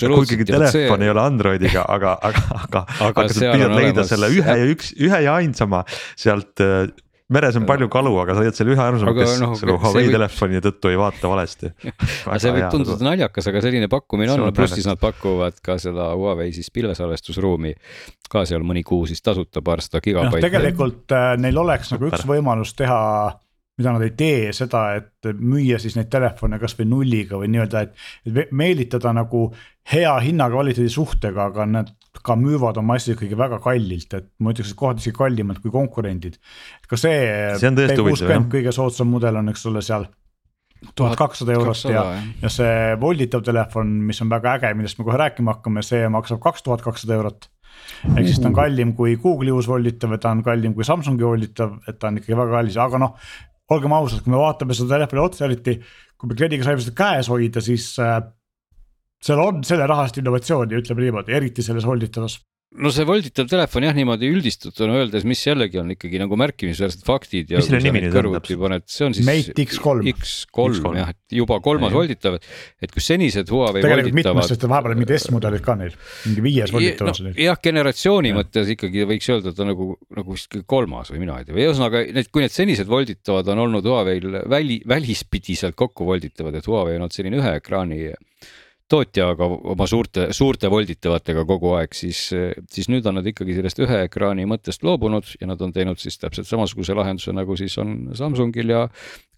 kuigi telefon ei ole Androidiga, aga, aga, aga, aga püüad on leida selle ühe ja üks, ühe ja ainsama sealt äh, meres on palju kalu, aga sa leiad selle ühe ainsama, Aga kes noh, selle see Huawei võib- telefoni tõttu ei vaata valesti. aga see võib tunduda naljakas, aga selline pakkumine See on on, pluss siis nad pakuvad ka seda Huawei siis pilvesalvestusruumi ka seal mõni kuu siis tasuta paarsada noh, gigabaiti. tegelikult äh, neil oleks nagu üks võimalus teha mida nad ei tee, seda, et müüa siis neid telefone kasvõi nulliga või nii-öelda, et et me- meelitada nagu hea hinnakvaliteedi suhtega, aga nad ka müüvad oma asju ikkagi väga kallilt, et ma ütleks, et kohati isegi kallimad kui konkurendid. ka see, see P60 kõige soodsam mudel on, eks ole, seal tuhat kakssada eurot ja, ja see volditav telefon, mis on väga äge, millest me kohe rääkima hakkame, see maksab kaks tuhat kakssada eurot. ehk siis ta on kallim kui Google'i uus volditav ja ta on kallim kui Samsungi volditav, et ta on ikkagi väga kallis, aga noh. olgem ausad, kui me vaatame seda telefoni otsa, eriti kui me kliendiga saime seda käes hoida, siis äh, seal on selle raha eest innovatsiooni, ütleme niimoodi, eriti selles volditavas no see volditav telefon jah, niimoodi üldistatuna öeldes, mis jällegi on ikkagi nagu märkimisväärsed faktid. mis selle nimi nüüd on täpselt? see on siis. Mate X3. X3 jah, et juba kolmas volditav, et kus senised Huawei tegelikult mitmes, sest vahepeal on mingid S-mudelid ka neil, mingi viies volditav on no, neil. jah, generatsiooni ja. mõttes ikkagi võiks öelda, et ta nagu, nagu vist kolmas või mina ei tea, või ühesõnaga need, kui need senised volditavad on olnud Huawei'l väli, välispidiselt kokku volditavad, et Huawei on olnud selline ühe ekraani tootja, aga oma suurte, suurte volditavatega kogu aeg, siis, siis nüüd on nad ikkagi sellest ühe ekraani mõttest loobunud ja nad on teinud siis täpselt samasuguse lahenduse, nagu siis on Samsungil ja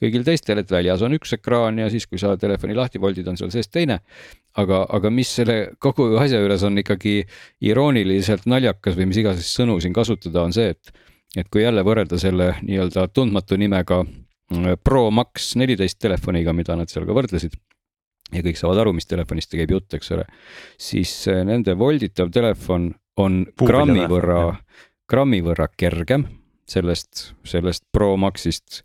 kõigil teistel, et väljas on üks ekraan ja siis, kui sa telefoni lahti voldid, on seal sees teine. aga, aga mis selle kogu asja juures on ikkagi irooniliselt naljakas või mis iganes sõnu siin kasutada, on see, et, et kui jälle võrrelda selle nii-öelda tundmatu nimega Pro Max neliteist telefoniga, mida nad seal ka võrdlesid ja kõik saavad aru, mis telefonist käib jutt, eks ole, siis äh, nende volditav telefon on Puubil grammi võrra, grammi võrra kergem sellest, sellest Pro Maxist.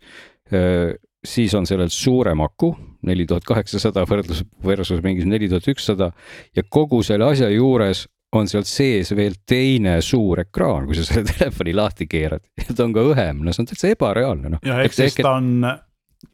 Äh, siis on sellel suurem aku, neli tuhat kaheksasada võrdlus versus mingi neli tuhat ükssada ja kogu selle asja juures on seal sees veel teine suur ekraan, kui sa selle telefoni lahti keerad ja ta on ka õhem, no see on täitsa ebareaalne noh. ja ehk siis ta on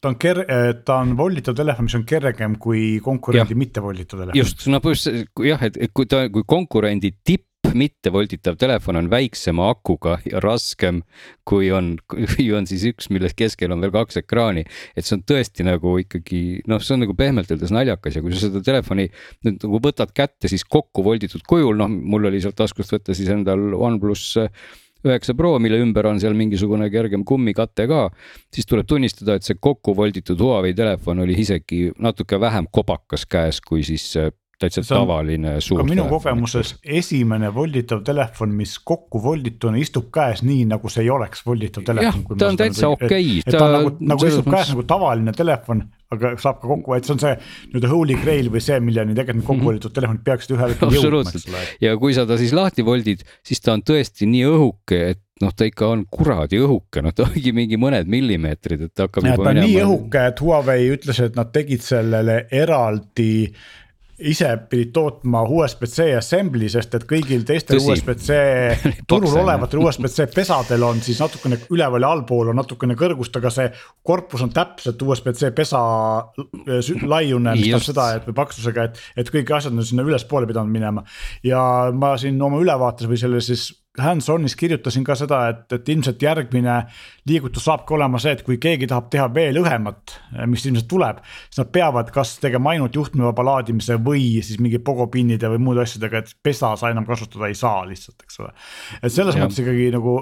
ta on ker-, eh, ta on volditav telefon, mis on kergem kui konkurendi mittevolditav telefon. just, no just jah, et kui ta, kui konkurendi tipp mittevolditav telefon on väiksema akuga ja raskem, kui on, kui on siis üks, milles keskel on veel kaks ekraani. et see on tõesti nagu ikkagi noh, see on nagu pehmelt öeldes naljakas ja kui sa seda telefoni nüüd nagu võtad kätte, siis kokku volditud kujul, noh, mul oli sealt taskust võtta siis endal OnePlus üheksa Pro, mille ümber on seal mingisugune kergem kummikate ka, siis tuleb tunnistada, et see kokku volditud Huawei telefon oli isegi natuke vähem kobakas käes kui siis täitsa on, tavaline suur. minu kogemuses esimene volditav telefon, mis kokku voldituna istub käes nii, nagu see ei oleks volditav telefon. jah, ta on täitsa okei okay.. ta, ta nagu, nagu istub käes nagu tavaline telefon, aga saab ka kokku, et see on see nii-öelda holy grail või see, milleni tegelikult kokku volditud telefonid peaksid ühel hetkel jõudma, ja kui sa ta siis lahti voldid, siis ta on tõesti nii õhuke, et noh, ta ikka on kuradi õhuke, noh ta ongi mingi mõned millimeetrid, et hakkab. ta on nii õhuke, et Huawei ütles, et nad tegid sellele eraldi ise pidid tootma USB-C assembly, sest et kõigil teistel USB-C turul olevatel USB-C pesadel on siis natukene üleval ja allpool on natukene kõrgust, aga see korpus on täpselt USB-C pesa laiune, mis tähendab seda, et või paksusega, et, et kõik asjad on sinna ülespoole pidanud minema. ja ma siin oma ülevaates või selle siis hands-on'is kirjutasin ka seda, et, et ilmselt järgmine liigutus saabki olema see, et kui keegi tahab teha veel õhemat, mis ilmselt tuleb. siis nad peavad kas tegema ainult juhtmevaba laadimise või siis mingi pogopinnide või muude asjadega, et pesa sa enam kasutada ei saa lihtsalt, eks ole. et selles ja. mõttes ikkagi nagu,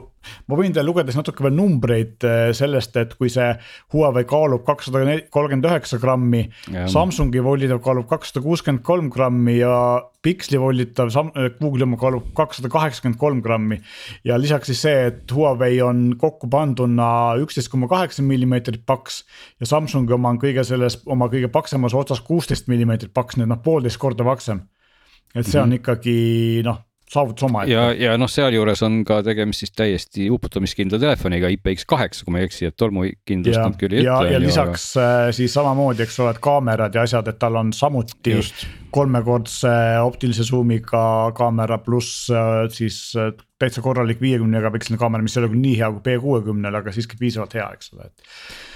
ma võin teile lugeda siis natuke veel numbreid eh, sellest, et kui see Huawei kaalub kakssada kolmkümmend üheksa grammi. Samsungi volditav kaalub kakssada kuuskümmend kolm grammi ja Pixli volditav eh, Google'i oma kaalub kakssada kaheksakümmend kolm grammi. ja lisaks siis see, et Huawei on kokku tervikuna üksteist koma kaheksa millimeetrit paks. ja Samsungi oma on kõige selles, oma kõige paksemas otsas kuusteist millimeetrit paks, nii et noh, poolteist korda paksem. et see on mm -hmm. ikkagi noh saavutus omaette. ja, ja noh, sealjuures on ka tegemist siis täiesti uputamiskindla telefoniga IPX8, kui ma ei eksi, et tolmukindlust nad küll ei ütle. ja, ja lisaks aga... Äh, siis samamoodi, eks ole, et kaamerad ja asjad, et tal on samuti Just. kolmekordse optilise zoom'iga kaamera pluss äh, siis äh, täitsa korralik viiekümne megapiksline kaamera, mis ei ole küll nii hea kui P60-l, aga siiski piisavalt hea, eks ole, et.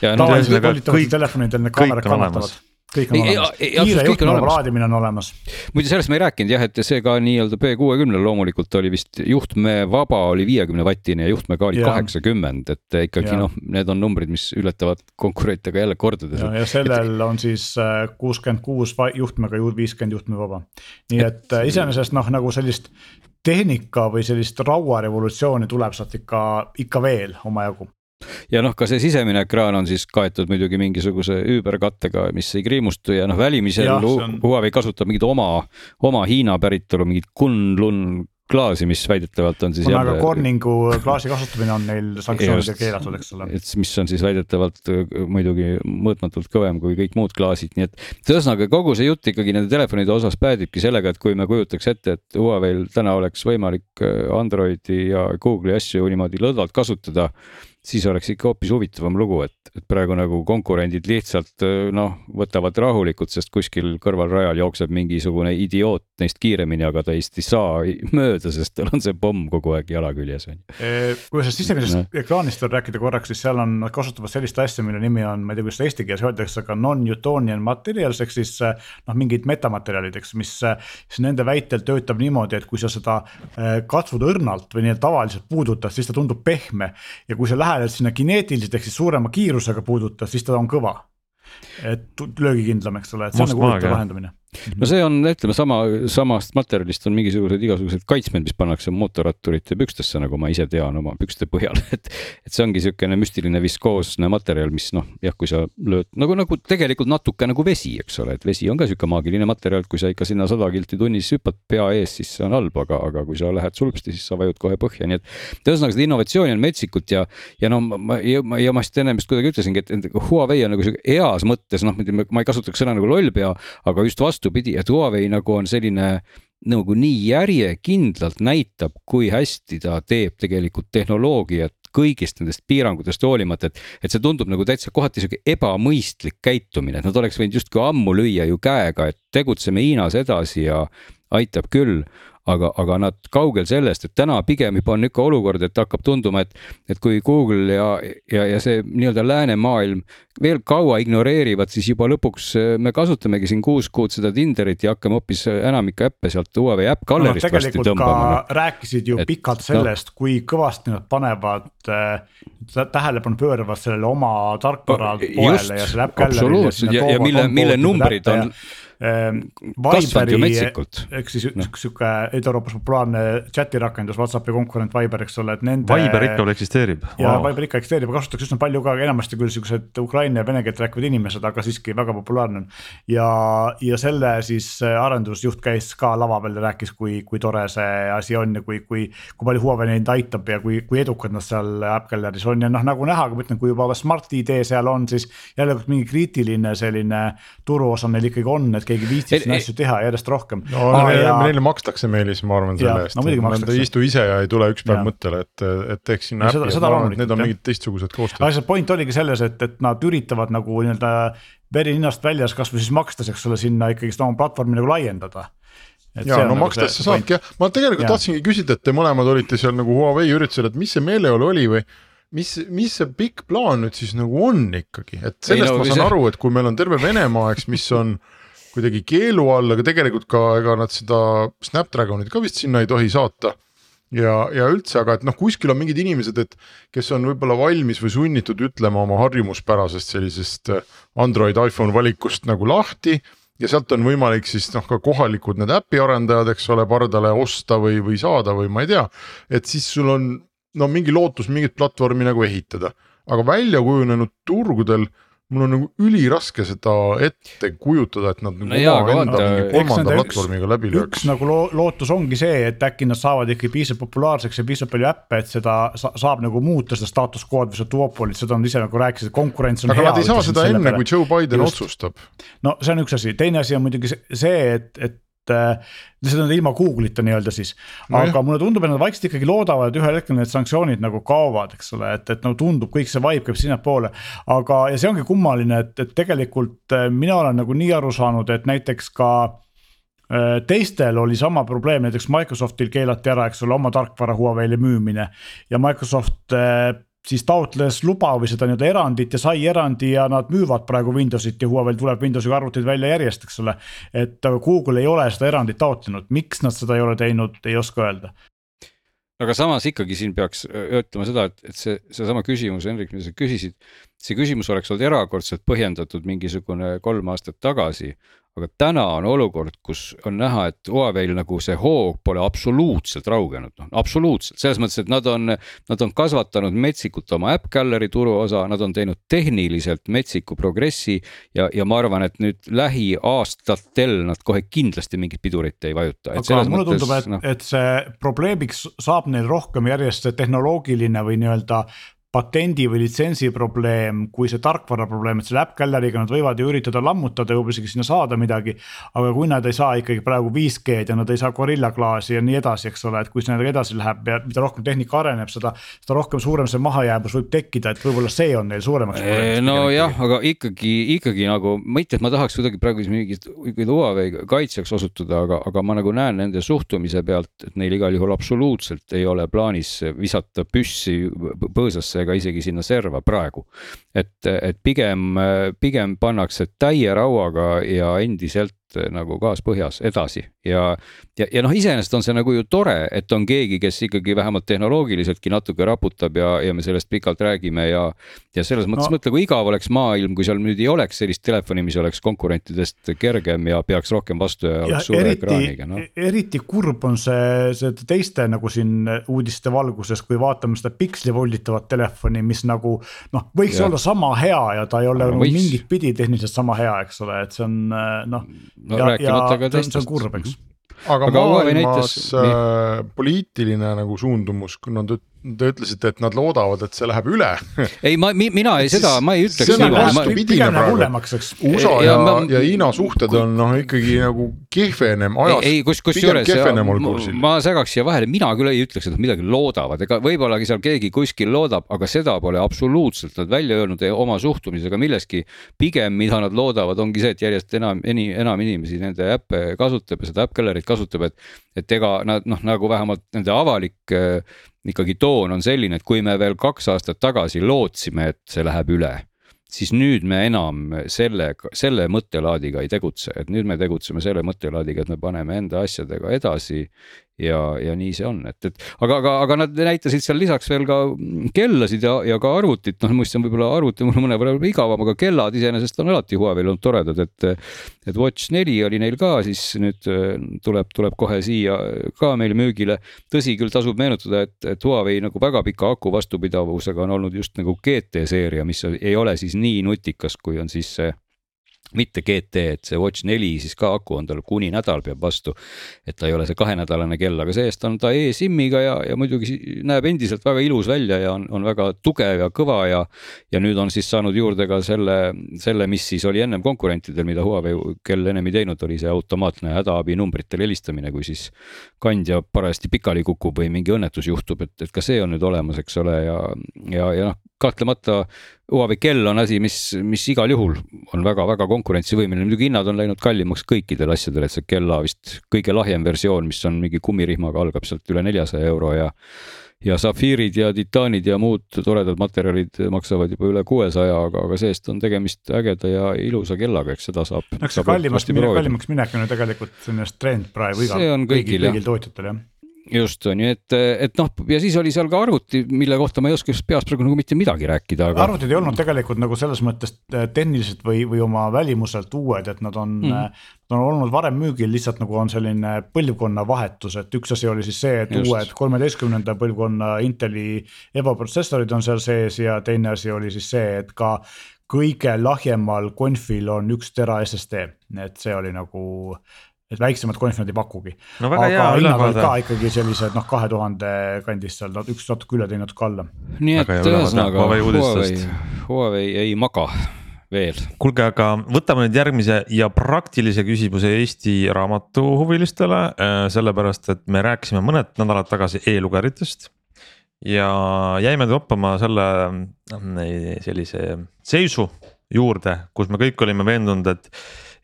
tavaliselt volitavatel telefonidel need kaamerad kannatavad kõik on ei, olemas, kiire juhtmeva laadimine on olemas. muide, sellest ma ei rääkinud jah, et see ka nii-öelda P60-l loomulikult oli vist juhtmevaba oli viiekümne vatine ja juhtmega oli kaheksakümmend, et ikkagi noh, need on numbrid, mis ületavad konkurente ka jälle kordades. ja, sellel et... on siis äh, kuuskümmend kuus juhtmega, viiskümmend juhtmevaba. nii et, et äh, iseenesest noh, nagu sellist tehnika või sellist rauarevolutsiooni tuleb sealt ikka, ikka veel omajagu ja noh, ka see sisemine ekraan on siis kaetud muidugi mingisuguse üüberkattega, mis ei kriimustu ja noh, välimisel on... Huawei kasutab mingit oma, oma Hiina päritolu mingit Kunlun klaasi, mis väidetavalt on siis kuna jälle... ka Corningu klaasi kasutamine on neil sanktsioonidega keelatud, eks ole. et mis on siis väidetavalt äh, muidugi mõõtmatult kõvem kui kõik muud klaasid, nii et ühesõnaga kogu see jutt ikkagi nende telefonide osas päädibki sellega, et kui me kujutaks ette, et Huawei'l täna oleks võimalik äh, Androidi ja Google'i asju niimoodi lõdvalt kasutada siis oleks ikka hoopis huvitavam lugu, et, et praegu nagu konkurendid lihtsalt noh, võtavad rahulikult, sest kuskil kõrvalrajal jookseb mingisugune idioot neist kiiremini, aga ta ei saa mööda, sest tal on see pomm kogu aeg jala küljes on ju. kui sellest sisemisest no. ekraanist veel rääkida korraks, siis seal on, nad kasutavad sellist asja, mille nimi on, ma ei tea, kuidas seda eesti keeles öeldakse, aga non-Newtonian materials ehk siis noh, mingid metamaterjalid, eks, mis siis nende väitel töötab niimoodi, et kui sa seda katsud õrnalt või nii-öelda tavaliselt puudutad, siis ta tundub pehme ja kui sa lähed sinna kineetiliselt ehk siis suurema kiirusega puudutad, siis ta on kõva. et löögikindlam, eks ole, et see on nagu huvitav lahendamine no see on, ütleme sama, samast materjalist on mingisugused igasugused kaitsmed, mis pannakse mootorratturite pükstesse, nagu ma ise tean oma pükste põhjal, et. et see ongi niisugune müstiline viskoosne materjal, mis noh, jah, kui sa lööd nagu, nagu tegelikult natuke nagu vesi, eks ole, et vesi on ka sihuke maagiline materjal, et kui sa ikka sinna sada kilti tunnis hüppad pea ees, siis see on halb, aga, aga kui sa lähed sulbsti, siis sa vajud kohe põhja, nii et. ühesõnaga seda innovatsiooni on metsikut ja, ja no ma, ma, ja, ja ma vist enne vist kuidagi ütlesingi, et Huawei on nagu sihuke heas mõttes noh, ma ei kasutaks sõna nagu lollpea, aga just vastu vastupidi, et Huawei nagu on selline nagu nii järjekindlalt näitab, kui hästi ta teeb tegelikult tehnoloogiat kõigist nendest piirangutest hoolimata, et, et see tundub nagu täitsa kohati sihuke ebamõistlik käitumine, et nad oleks võinud justkui ammu lüüa ju käega, et tegutseme Hiinas edasi ja aitab küll aga, aga nad kaugel sellest, et täna pigem juba on niisugune olukord, et hakkab tunduma, et, et kui Google ja, ja, ja see nii-öelda läänemaailm veel kaua ignoreerivad, siis juba lõpuks äh, me kasutamegi siin kuus kuud seda Tinderit ja hakkame hoopis enamikku äppe sealt Huawei äpp gallerist no, varsti tõmbama. rääkisid ju et, pikalt sellest no,, kui kõvasti nad panevad äh, tähelepanu pööravad sellele oma tarkvara poolele ja selle äpp gallerile. ja, ja mille, mille numbrid on Ehm, Viberi, ehk siis no. sihuke Ida-Euroopas populaarne chati rakendus, Whatsappi konkurent Viber, eks ole, et nende. Viber ikka veel eksisteerib wow.. ja Viber ikka eksisteerib, kasutatakse üsna palju ka, enamasti küll siuksed ukraina ja vene keelt rääkivad inimesed, aga siiski väga populaarne on. ja, ja selle siis äh, arendusjuht käis ka lava peal ja rääkis, kui, kui tore see asi on ja kui, kui, kui palju Huawei neid aitab ja kui, kui edukad nad seal App Gallery's on ja noh, nagu näha, kui ma ütlen, kui juba Smart ID seal on, siis jälle mingi kriitiline selline turuosa neil ikkagi on, et keegi viitsib siin asju teha järjest rohkem. no ah, neile, ja... neile makstakse Meelis, ma arvan selle eest. No,. Nad ei istu ise ja ei tule üks päev mõttele, et, et teeks sinna äpi, et ma arvan, et need on mingid teistsugused koostööd. aga see point oligi selles, et, et nad üritavad nagu nii-öelda veri ninnast väljas kasvõi siis makstes, eks ole, sinna ikkagist oma platvormi nagu laiendada. Ja no nagu makstes sa saadki jah, ma tegelikult ja. tahtsingi küsida, et te mõlemad olite seal nagu Huawei üritusel, et mis see meeleolu oli või mis, mis see pikk plaan nüüd siis nagu on ikkagi, et sellest ei, no, ma saan see... aru, et kui meil on terve Venemaa, eks, mis on kuidagi keelu all, aga tegelikult ka ega nad seda Snapdragonit ka vist sinna ei tohi saata. ja, ja üldse, aga et noh, kuskil on mingid inimesed, et kes on võib-olla valmis või sunnitud ütlema oma harjumuspärasest sellisest äh, Android, iPhone valikust nagu lahti ja sealt on võimalik siis noh, ka kohalikud need äpi arendajad, eks ole, pardale osta või, või saada või ma ei tea. et siis sul on no mingi lootus mingit platvormi nagu ehitada, aga välja kujunenud turgudel mul on nagu üliraske seda ette kujutada, et nad nagu no jaa, enda mingi kolmanda platvormiga läbi lööks. üks nagu lo lootus ongi see, et äkki nad saavad ikkagi piisavalt populaarseks ja piisavalt palju äppe, et seda sa saab nagu muuta seda status quo'd või seda duopolit, seda nad ise nagu rääkisid, konkurents on aga hea. aga nad ei saa seda enne, kui Joe Biden Just. otsustab. no see on üks asi, teine asi on muidugi see, et, et et seda ilma Google'ita nii-öelda siis. aga no, mulle tundub, et nad vaikselt ikkagi loodavad, et ühel hetkel need sanktsioonid nagu kaovad, eks ole, et, et nagu tundub, kõik see vibe käib sinnapoole. aga, ja see ongi kummaline, et, et tegelikult äh, mina olen nagu nii aru saanud, et näiteks ka äh, teistel oli sama probleem, näiteks Microsoftil keelati ära, eks ole, oma tarkvara Huawei'le müümine ja Microsoft äh, siis taotles luba või seda nii-öelda erandit ja sai erandi ja nad müüvad praegu Windowsit ja Huawei'l tuleb Windowsiga arvuteid välja järjest, eks ole. et Google ei ole seda erandit taotlenud, miks nad seda ei ole teinud, ei oska öelda. aga samas ikkagi siin peaks ütlema seda, et, et see, seesama küsimus, Henrik, mida sa küsisid, see küsimus oleks olnud erakordselt põhjendatud mingisugune kolm aastat tagasi aga täna on olukord, kus on näha, et Huawei'l nagu see hoog pole absoluutselt raugenud, noh absoluutselt selles mõttes, et nad on, nad on kasvatanud metsikult oma äpp gallery turuosa, nad on teinud tehniliselt metsiku progressi ja, ja ma arvan, et nüüd lähiaastatel nad kohe kindlasti mingit pidurit ei vajuta. aga mulle mõttes, tundub, et no., et see probleemiks saab neil rohkem järjest see tehnoloogiline või nii-öelda patendi või litsentsi probleem, kui see tarkvara probleem, et selle äpp gallery'ga nad võivad ju üritada lammutada ja võib isegi sinna saada midagi. aga kui nad ei saa ikkagi praegu 5G-d ja nad ei saa Gorilla Glassi ja nii edasi, eks ole, et kui see nendega edasi läheb ja mida rohkem tehnika areneb, seda. seda rohkem suurem see mahajäämus võib tekkida, et võib-olla see on neil suuremaks probleemiks. nojah, aga ikkagi, ikkagi nagu mitte, et ma tahaks kuidagi praegu mingit Huawei kaitsjaks osutuda, aga, aga ma nagu näen nende suhtumise pealt, et neil igal juhul absoluutselt ei ole plaanis visata püssi põõsasse ega isegi sinna serva praegu. et, et pigem, pigem pannakse täie rauaga ja endiselt nagu gaas põhjas edasi ja, ja, ja noh, iseenesest on see nagu ju tore, et on keegi, kes ikkagi vähemalt tehnoloogiliseltki natuke raputab ja, ja me sellest pikalt räägime ja. ja selles mõttes no. mõtle, kui igav oleks maailm, kui seal nüüd ei oleks sellist telefoni, mis oleks konkurentidest kergem ja peaks rohkem vastu ja, ja oleks suure eriti, ekraaniga no.. eriti kurb on see, see teiste nagu siin uudiste valguses, kui vaatame seda piksli volditavat telefoni, mis nagu noh, võiks ja. olla sama hea ja ta ei ole no, nagu mingit pidi tehniliselt sama hea, eks ole, et see on noh no ja, rääkimata ka teistest. see on kurb, eks aga, aga maailmas äh, poliitiline nagu suundumus, kuna te Te ütlesite, et nad loodavad, et see läheb üle ei, ma, mina ei, seda ma ei ütleks niimoodi. pigem läheb hullemaks, eks. USA ja, ja, ja Hiina suhted on noh, ikkagi nagu kehvenem ajas. ei, kus, kusjuures ma segaks siia vahele, mina küll ei ütleks, et nad midagi loodavad, ega võib-olla seal keegi kuskil loodab, aga seda pole absoluutselt nad välja öelnud oma suhtumisega milleski. pigem, mida nad loodavad, ongi see, et järjest enam, enam inimesi nende äppe kasutab ja seda äpp gallery't kasutab, et, et ega nad noh, nagu vähemalt nende avalik ikkagi toon on selline, et kui me veel kaks aastat tagasi lootsime, et see läheb üle, siis nüüd me enam selle, selle mõttelaadiga ei tegutse, et nüüd me tegutseme selle mõttelaadiga, et me paneme enda asjadega edasi ja, ja nii see on, et, et aga, aga, aga nad näitasid seal lisaks veel ka kellasid ja, ja ka arvutit, noh muidugi on võib-olla arvuti mulle mõnevõrra igavam, aga kellad iseenesest on alati Huawei'l olnud toredad, et. et Watch neli oli neil ka, siis nüüd tuleb, tuleb kohe siia ka meil müügile. tõsi küll, tasub meenutada, et, et Huawei nagu väga pika aku vastupidavusega on olnud just nagu GT seeria, mis ei ole siis nii nutikas, kui on siis see mitte GT, et see Watch neli siis ka aku on tal kuni nädal peab vastu. et ta ei ole see kahenädalane kell, aga see-eest on ta e-SIM-iga ja, ja muidugi näeb endiselt väga ilus välja ja on, on väga tugev ja kõva ja. ja nüüd on siis saanud juurde ka selle, selle, mis siis oli ennem konkurentidel, mida Huawei kell ennem ei teinud, oli see automaatne hädaabinumbritel helistamine, kui siis kandja parajasti pikali kukub või mingi õnnetus juhtub, et, et ka see on nüüd olemas, eks ole, ja, ja, ja noh, kahtlemata Huawei kell on asi, mis, mis igal juhul on väga-väga konkurentsivõimeline, muidugi hinnad on läinud kallimaks kõikidel asjadel, et see kella vist kõige lahjem versioon, mis on mingi kummirihmaga, algab sealt üle neljasaja euro ja ja safiirid ja titaanid ja muud toredad materjalid maksavad juba üle kuuesaja, aga, aga see-eest on tegemist ägeda ja ilusa kellaga, eks seda saab. eks see kallimaks, kallimaks minek on ju tegelikult selline trend praegu igal, kõigil, kõigil tootjatel jah just on ju, et, et noh, ja siis oli seal ka arvuti, mille kohta ma ei oska peast praegu nagu mitte midagi rääkida, aga. arvutid ei olnud tegelikult nagu selles mõttes tehniliselt või, või oma välimuselt uued, et nad on mm., nad on olnud varem müügil, lihtsalt nagu on selline põlvkonna vahetus, et üks asi oli siis see, et just. uued kolmeteistkümnenda põlvkonna Inteli Evo protsessorid on seal sees ja teine asi oli siis see, et ka kõige lahjemal konfil on üks tera SSD, et see oli nagu et väiksemat konfi nad ei pakugi no,. aga hinnad olid ka ikkagi sellised noh, kahe tuhande kandis seal, üks natuke üle, teine natuke alla. nii et ühesõnaga Huawei, Huawei ei maga veel. kuulge, aga võtame nüüd järgmise ja praktilise küsimuse Eesti raamatuhuvilistele, äh, sellepärast et me rääkisime mõned nädalad tagasi e-lugeritest. ja jäime toppama selle äh, sellise seisu juurde, kus me kõik olime veendunud, et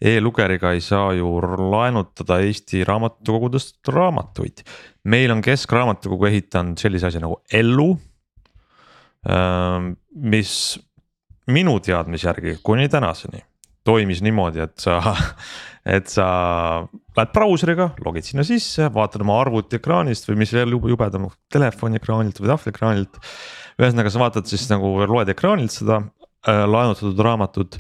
e-lugeriga ei saa ju laenutada Eesti raamatukogudest raamatuid. meil on Keskraamatukogu ehitanud sellise asja nagu Ellu. Ähm, mis minu teadmise järgi kuni tänaseni toimis niimoodi, et sa, et sa lähed brauseriga, logid sinna sisse, vaatad oma arvuti ekraanist või mis veel jubedam, telefoni ekraanilt või tahvliekraanilt. ühesõnaga, sa vaatad siis nagu loed ekraanilt seda äh, laenutatud raamatut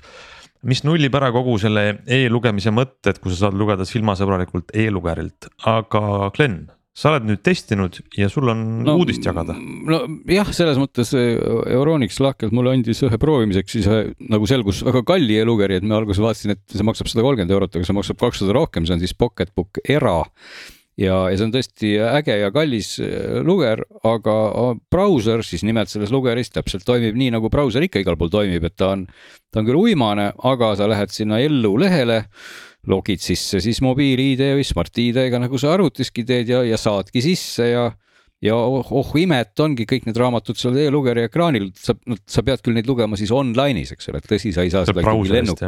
mis nullib ära kogu selle e-lugemise mõtte, et kui sa saad lugeda silmasõbralikult e-lugerilt, aga Glen sa oled nüüd testinud ja sul on no, uudist jagada. nojah, selles mõttes eh, Euronix lahkelt mulle andis ühe proovimiseks siis nagu selgus väga kalli e-lugeri, et ma alguses vaatasin, et see maksab sada kolmkümmend eurot, aga see maksab kakssada rohkem, see on siis Pocketbook Era ja, ja see on tõesti äge ja kallis eh, luger, aga brauser siis nimelt selles lugeris täpselt toimib nii, nagu brauser ikka igal pool toimib, et ta on, ta on küll uimane, aga sa lähed sinna ellu lehele logid sisse siis mobiil-ID või Smart-ID-ga, nagu sa arvutiski teed ja, ja saadki sisse ja ja oh, oh imet, ongi kõik need raamatud seal e-lugeri ekraanil, sa, sa pead küll neid lugema siis online'is, eks ole, tõsi, sa ei saa seda ikkagi lennuk,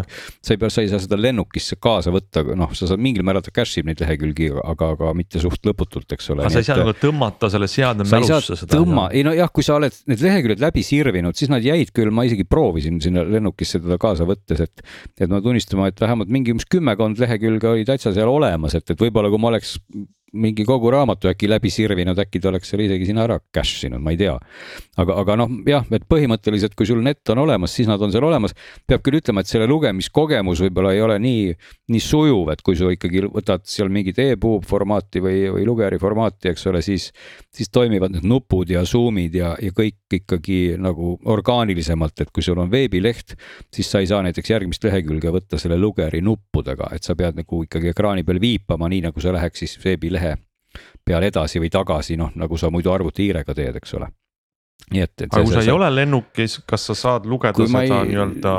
sa ei pea, sa ei saa seda lennukisse kaasa võtta, noh, sa saad mingil määral ta cache ib neid lehekülgi, aga, aga mitte suht lõputult, eks ole. aga sa ei saa nagu tõmmata selle seadme mälusse seda. tõmma, ei nojah, kui sa oled need leheküljed läbi sirvinud, siis nad jäid küll, ma isegi proovisin sinna lennukisse teda kaasa võttes, et, et ma tunnistama, et vähemalt mingi umbes kümmekond lehekülge oli täitsa seal olemas, et, et võib-olla kui ma oleks mingi kogu raamatu äkki läbi sirvinud, äkki ta oleks selle isegi sinna ära cache inud, ma ei tea. aga, aga noh, jah, et põhimõtteliselt, kui sul net on olemas, siis nad on seal olemas. peab küll ütlema, et selle lugemiskogemus võib-olla ei ole nii, nii sujuv, et kui sa ikkagi võtad seal mingit e-pub formaati või, või lugeri formaati, eks ole, siis, siis toimivad need nupud ja zoom'id ja, ja kõik ikkagi nagu orgaanilisemalt, et kui sul on veebileht, siis sa ei saa näiteks järgmist lehekülge võtta selle lugeri nuppudega, et sa pead nagu ikkagi ekraani peal viipama, nii nagu sa läheks siis veebilehe peal edasi või tagasi, noh nagu sa muidu arvutihiirega teed, eks ole nii et, et. aga kui sa ei ole lennukis, kas sa saad lugeda seda ei... nii-öelda?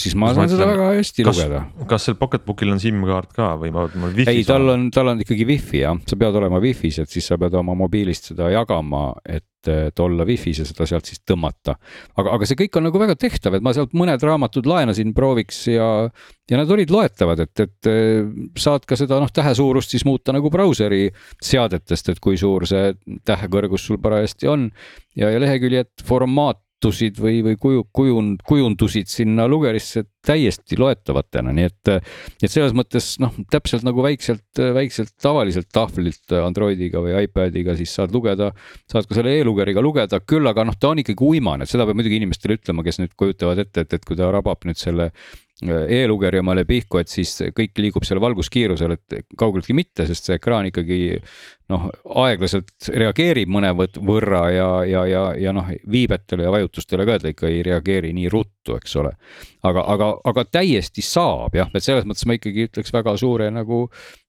siis ma saan seda väga hästi kas, lugeda. kas seal Pocketbookil on SIM-kaart ka või ma, ma wifi? ei, tal on, tal on ikkagi wifi jah, sa pead olema wifi's, et siis sa pead oma mobiilist seda jagama, et et olla wifi's ja seda sealt siis tõmmata. aga, aga see kõik on nagu väga tehtav, et ma sealt mõned raamatud laenasin prooviks ja, ja nad olid loetavad, et, et saad ka seda noh, tähe suurust siis muuta nagu brauseri seadetest, et kui suur see tähekõrgus sul parajasti on ja, ja leheküljed formaat muutusid või, või kuju, kujund, kujundusid sinna lugerisse täiesti loetavatena, nii et, et selles mõttes noh, täpselt nagu väikselt, väikselt tavaliselt tahvlilt Androidiga või iPadiga siis saad lugeda, saad ka selle e-lugeriga lugeda, küll aga noh, ta on ikkagi uimane, seda peab muidugi inimestele ütlema, kes nüüd kujutavad ette, et, et kui ta rabab nüüd selle e-lugeri omale pihku, et siis kõik liigub seal valguskiirusel, et kaugeltki mitte, sest see ekraan ikkagi noh, aeglaselt reageerib mõnevõrra ja, ja, ja, ja noh, viibetele ja vajutustele ka ta ikka ei reageeri nii ruttu, eks ole. aga, aga, aga täiesti saab jah, et selles mõttes ma ikkagi ütleks väga suure nagu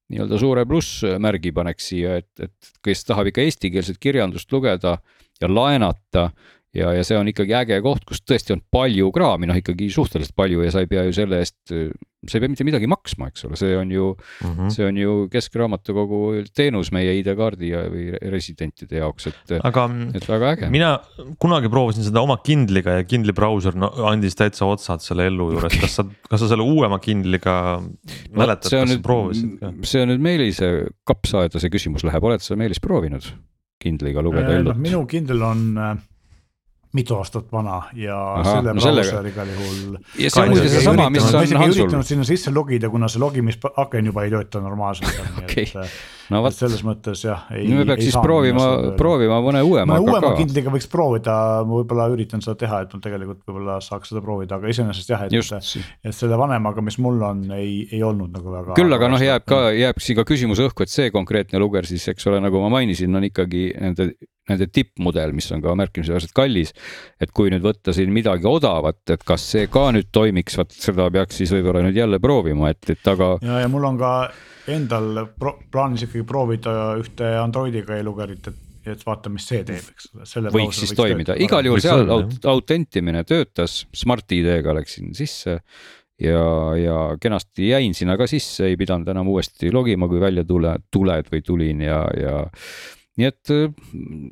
nii-öelda suure plussmärgi paneks siia, et, et kes tahab ikka eestikeelset kirjandust lugeda ja laenata ja, ja see on ikkagi äge koht, kus tõesti on palju kraami, noh ikkagi suhteliselt palju ja sa ei pea ju selle eest, sa ei pea mitte midagi maksma, eks ole, see on ju mm, -hmm. see on ju Keskraamatukogu teenus meie ID-kaardi ja, või residentide jaoks, et, et väga äge. mina kunagi proovisin seda oma Kindliga ja Kindli brauser no, andis täitsa otsad selle ellu juures kas sa, kas sa selle uuema Kindliga mäletad, kas sa proovisid ka? see on nüüd Meelise kapsaaeda see küsimus läheb, oled sa Meelis proovinud Kindliga lugeda ellut? minu Kindl on äh, mitu aastat vana ja Aha, selle no brauser igal juhul. ja see on muidugi seesama, mis on Hansul. üritanud sinna sisse logida, kuna see logimisaken juba ei tööta normaalselt okay. No, et selles mõttes jah. no me peaks siis proovima, proovima mõne uuema. mõne uuema kindliga võiks proovida, ma võib-olla üritan seda teha, et ma tegelikult võib-olla saaks seda proovida, aga iseenesest jah, et, et selle vanemaga, mis mul on, ei, ei olnud nagu väga. küll aga noh, jääb ka, jääb siia ka küsimus õhku, et see konkreetne luger siis, eks ole, nagu ma mainisin, on ikkagi nende nende tippmudel, mis on ka märkimisväärselt kallis. et kui nüüd võtta siin midagi odavat, et kas see ka nüüd toimiks, vot seda peaks siis võib-olla nüüd jälle proovima, et, et aga. ja, ja mul on ka endal pro plaanis ikkagi proovida ühte Androidiga e-lugerit, et et vaata, mis see teeb, eks ole. võiks siis toimida, igal juhul seal aut autentimine töötas, Smart ID-ga läksin sisse ja, ja kenasti jäin sinna ka sisse, ei pidanud enam uuesti logima, kui välja tule, tuled või tulin ja, ja nii et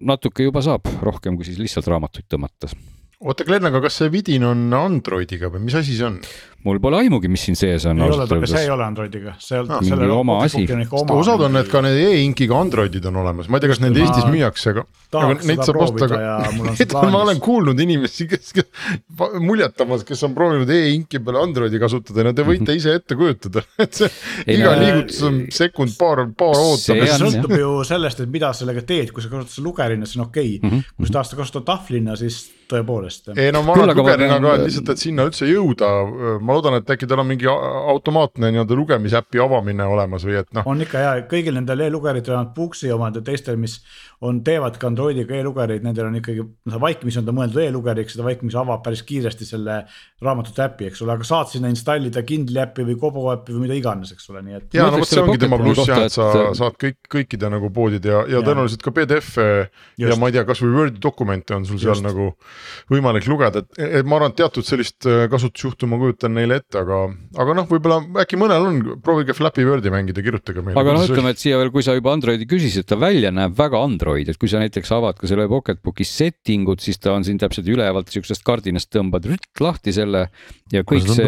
natuke juba saab rohkem kui siis lihtsalt raamatuid tõmmata oota, Glen, aga kas see vidin on Androidiga või mis asi see on? Mul pole aimugi, mis siin sees on. ei ole, see ei ole Androidiga, see on ah, mingi oma asi. osad on need ka need e-inkiga Androidid on olemas, ma ei tea, kas neid Eestis müüakse, aga. aga neid saab osta ka. ma olen kuulnud inimesi, kes, kes muljetamas, kes on proovinud e-inki peale Androidi kasutada ja no te võite ise ette kujutada, et see ei, iga no, liigutus on sekund, paar, paar ootab. see sõltub ju sellest, et mida sellega teed, kui sa kasutad lugerina, siis on okei okay. mm, -hmm. kui sa tahad seda kasutada tahvlina, siis tõepoolest. ei no ma arvan, lugerina ka, et lihtsalt, et sinna üldse jõuda, ma loodan, et äkki tal on mingi automaatne nii-öelda lugemisäpi avamine olemas või et noh. on ikka ja kõigil nendel e-lugeritel on Booksi omad ja teistel, mis on, teevadki Androidiga e-lugereid, nendel on ikkagi, see vaikimisi on ta mõeldud e-lugeriks, seda vaikimisi avab päris kiiresti selle raamatute äpi, eks ole, aga saad sinna installida Kindli äppi või Kobo äppi või mida iganes, eks ole, nii et. ja no vot, see ongi tema pluss jah, et sa et... saad kõik, kõikide nagu poodide ja, ja, ja tõenäoliselt ka PDF-e ja ma ei tea, kasvõi Wordi dokumente on sul seal Just. nagu võimalik lugeda, et, et ma arvan, et teatud sellist äh, kasutusjuhtu ma kujutan neile ette, aga, aga noh, võib-olla äkki mõnel on, proovige Flappy Wordi mängida, kirjutage meile. aga noh, ütleme, et siia veel, kui sa juba Androidi küsisid, ta välja näeb väga Android, et kui sa näiteks avad ka selle Pocketbooki setting ud, siis ta on siin täpselt ülevalt siuksest kardinast tõmbad lahti selle ja kõik see,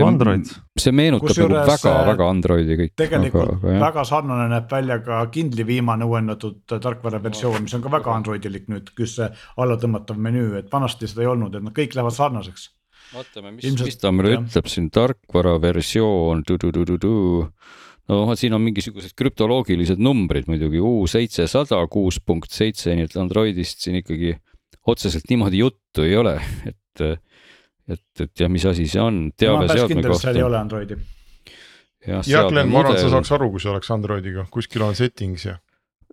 see meenutab nagu väga-väga Androidi kõik. tegelikult aga, aga, väga sarnane näeb välja ka Kindli viimane uuendatud tarkvara versioon, mis on ka väga Androidilik nüüd, kus see allatõmmatav menüü, et vanasti seda ei olnud, et nad kõik lähevad sarnaseks. Vaatame, mis, mis ta meile ütleb siin, tarkvara versioon, no siin on mingisugused krüptoloogilised numbrid muidugi, U seitsesada kuus punkt seitse, nii et Androidist siin ikkagi otseselt niimoodi juttu ei ole, et, et, et ja mis asi see on, teave seadme kohta. seal ei ole Androidi. jah, Glen, ma arvan, et sa saaks aru, kui see oleks Androidiga, kuskil on settings ja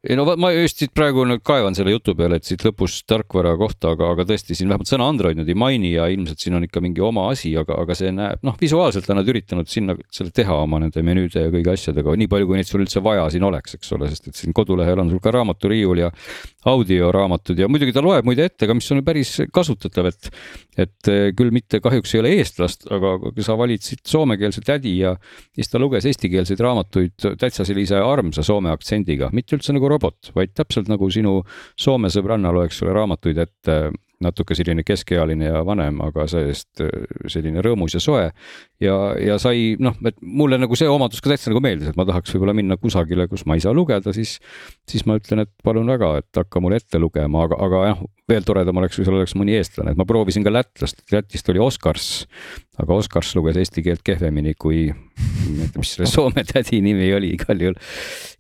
ei no ma just siit praegu nüüd kaevan selle jutu peale, et siit lõpus tarkvara kohta, aga, aga tõesti siin vähemalt sõna Android nüüd ei maini ja ilmselt siin on ikka mingi oma asi, aga, aga see näeb, noh, visuaalselt on nad üritanud sinna selle teha oma nende menüüde ja kõigi asjadega, nii palju, kui neid sul üldse vaja siin oleks, eks ole, sest et siin kodulehel on sul ka raamaturiiul ja audioraamatud ja muidugi ta loeb muide ette ka, mis on päris kasutatav, et et küll mitte kahjuks ei ole eestlast, aga sa valid siit soomekeelse tädi ja siis ta luges eestikeelseid raamatuid täitsa sellise armsa soome aktsendiga, mitte üldse nagu robot, vaid täpselt nagu sinu Soome sõbranna loeks sulle raamatuid ette natuke selline keskealine ja vanem, aga see-eest äh, selline rõõmus ja soe. ja, ja sai noh, et mulle nagu see omadus ka täitsa nagu meeldis, et ma tahaks võib-olla minna kusagile, kus ma ei saa lugeda, siis, siis ma ütlen, et palun väga, et hakka mulle ette lugema, aga, aga jah, veel toredam oleks, kui seal oleks mõni eestlane, et ma proovisin ka lätlast, Lätist oli Oskars, aga Oskars luges eesti keelt kehvemini kui, mis selle Soome tädi nimi oli, igal juhul,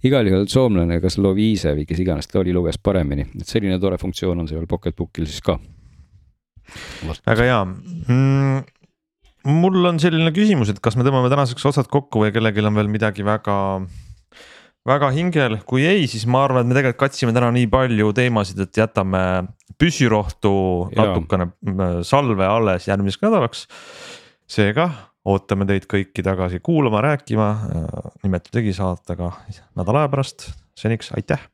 igal juhul soomlane, kas Loviise või kes iganes ta oli, luges paremini, et selline tore funktsioon on seal Pocketbookil siis ka. Väga hea. Mm,. mul on selline küsimus, et kas me tõmbame tänaseks otsad kokku või kellelgi on veel midagi väga, väga hingel, kui ei, siis ma arvan, et me tegelikult katsime täna nii palju teemasid, et jätame püssirohtu natukene äh, salve alles järgmiseks nädalaks. seega ootame teid kõiki tagasi kuulama, rääkima, äh, nimetu tegi saatega nädala aja pärast, seniks aitäh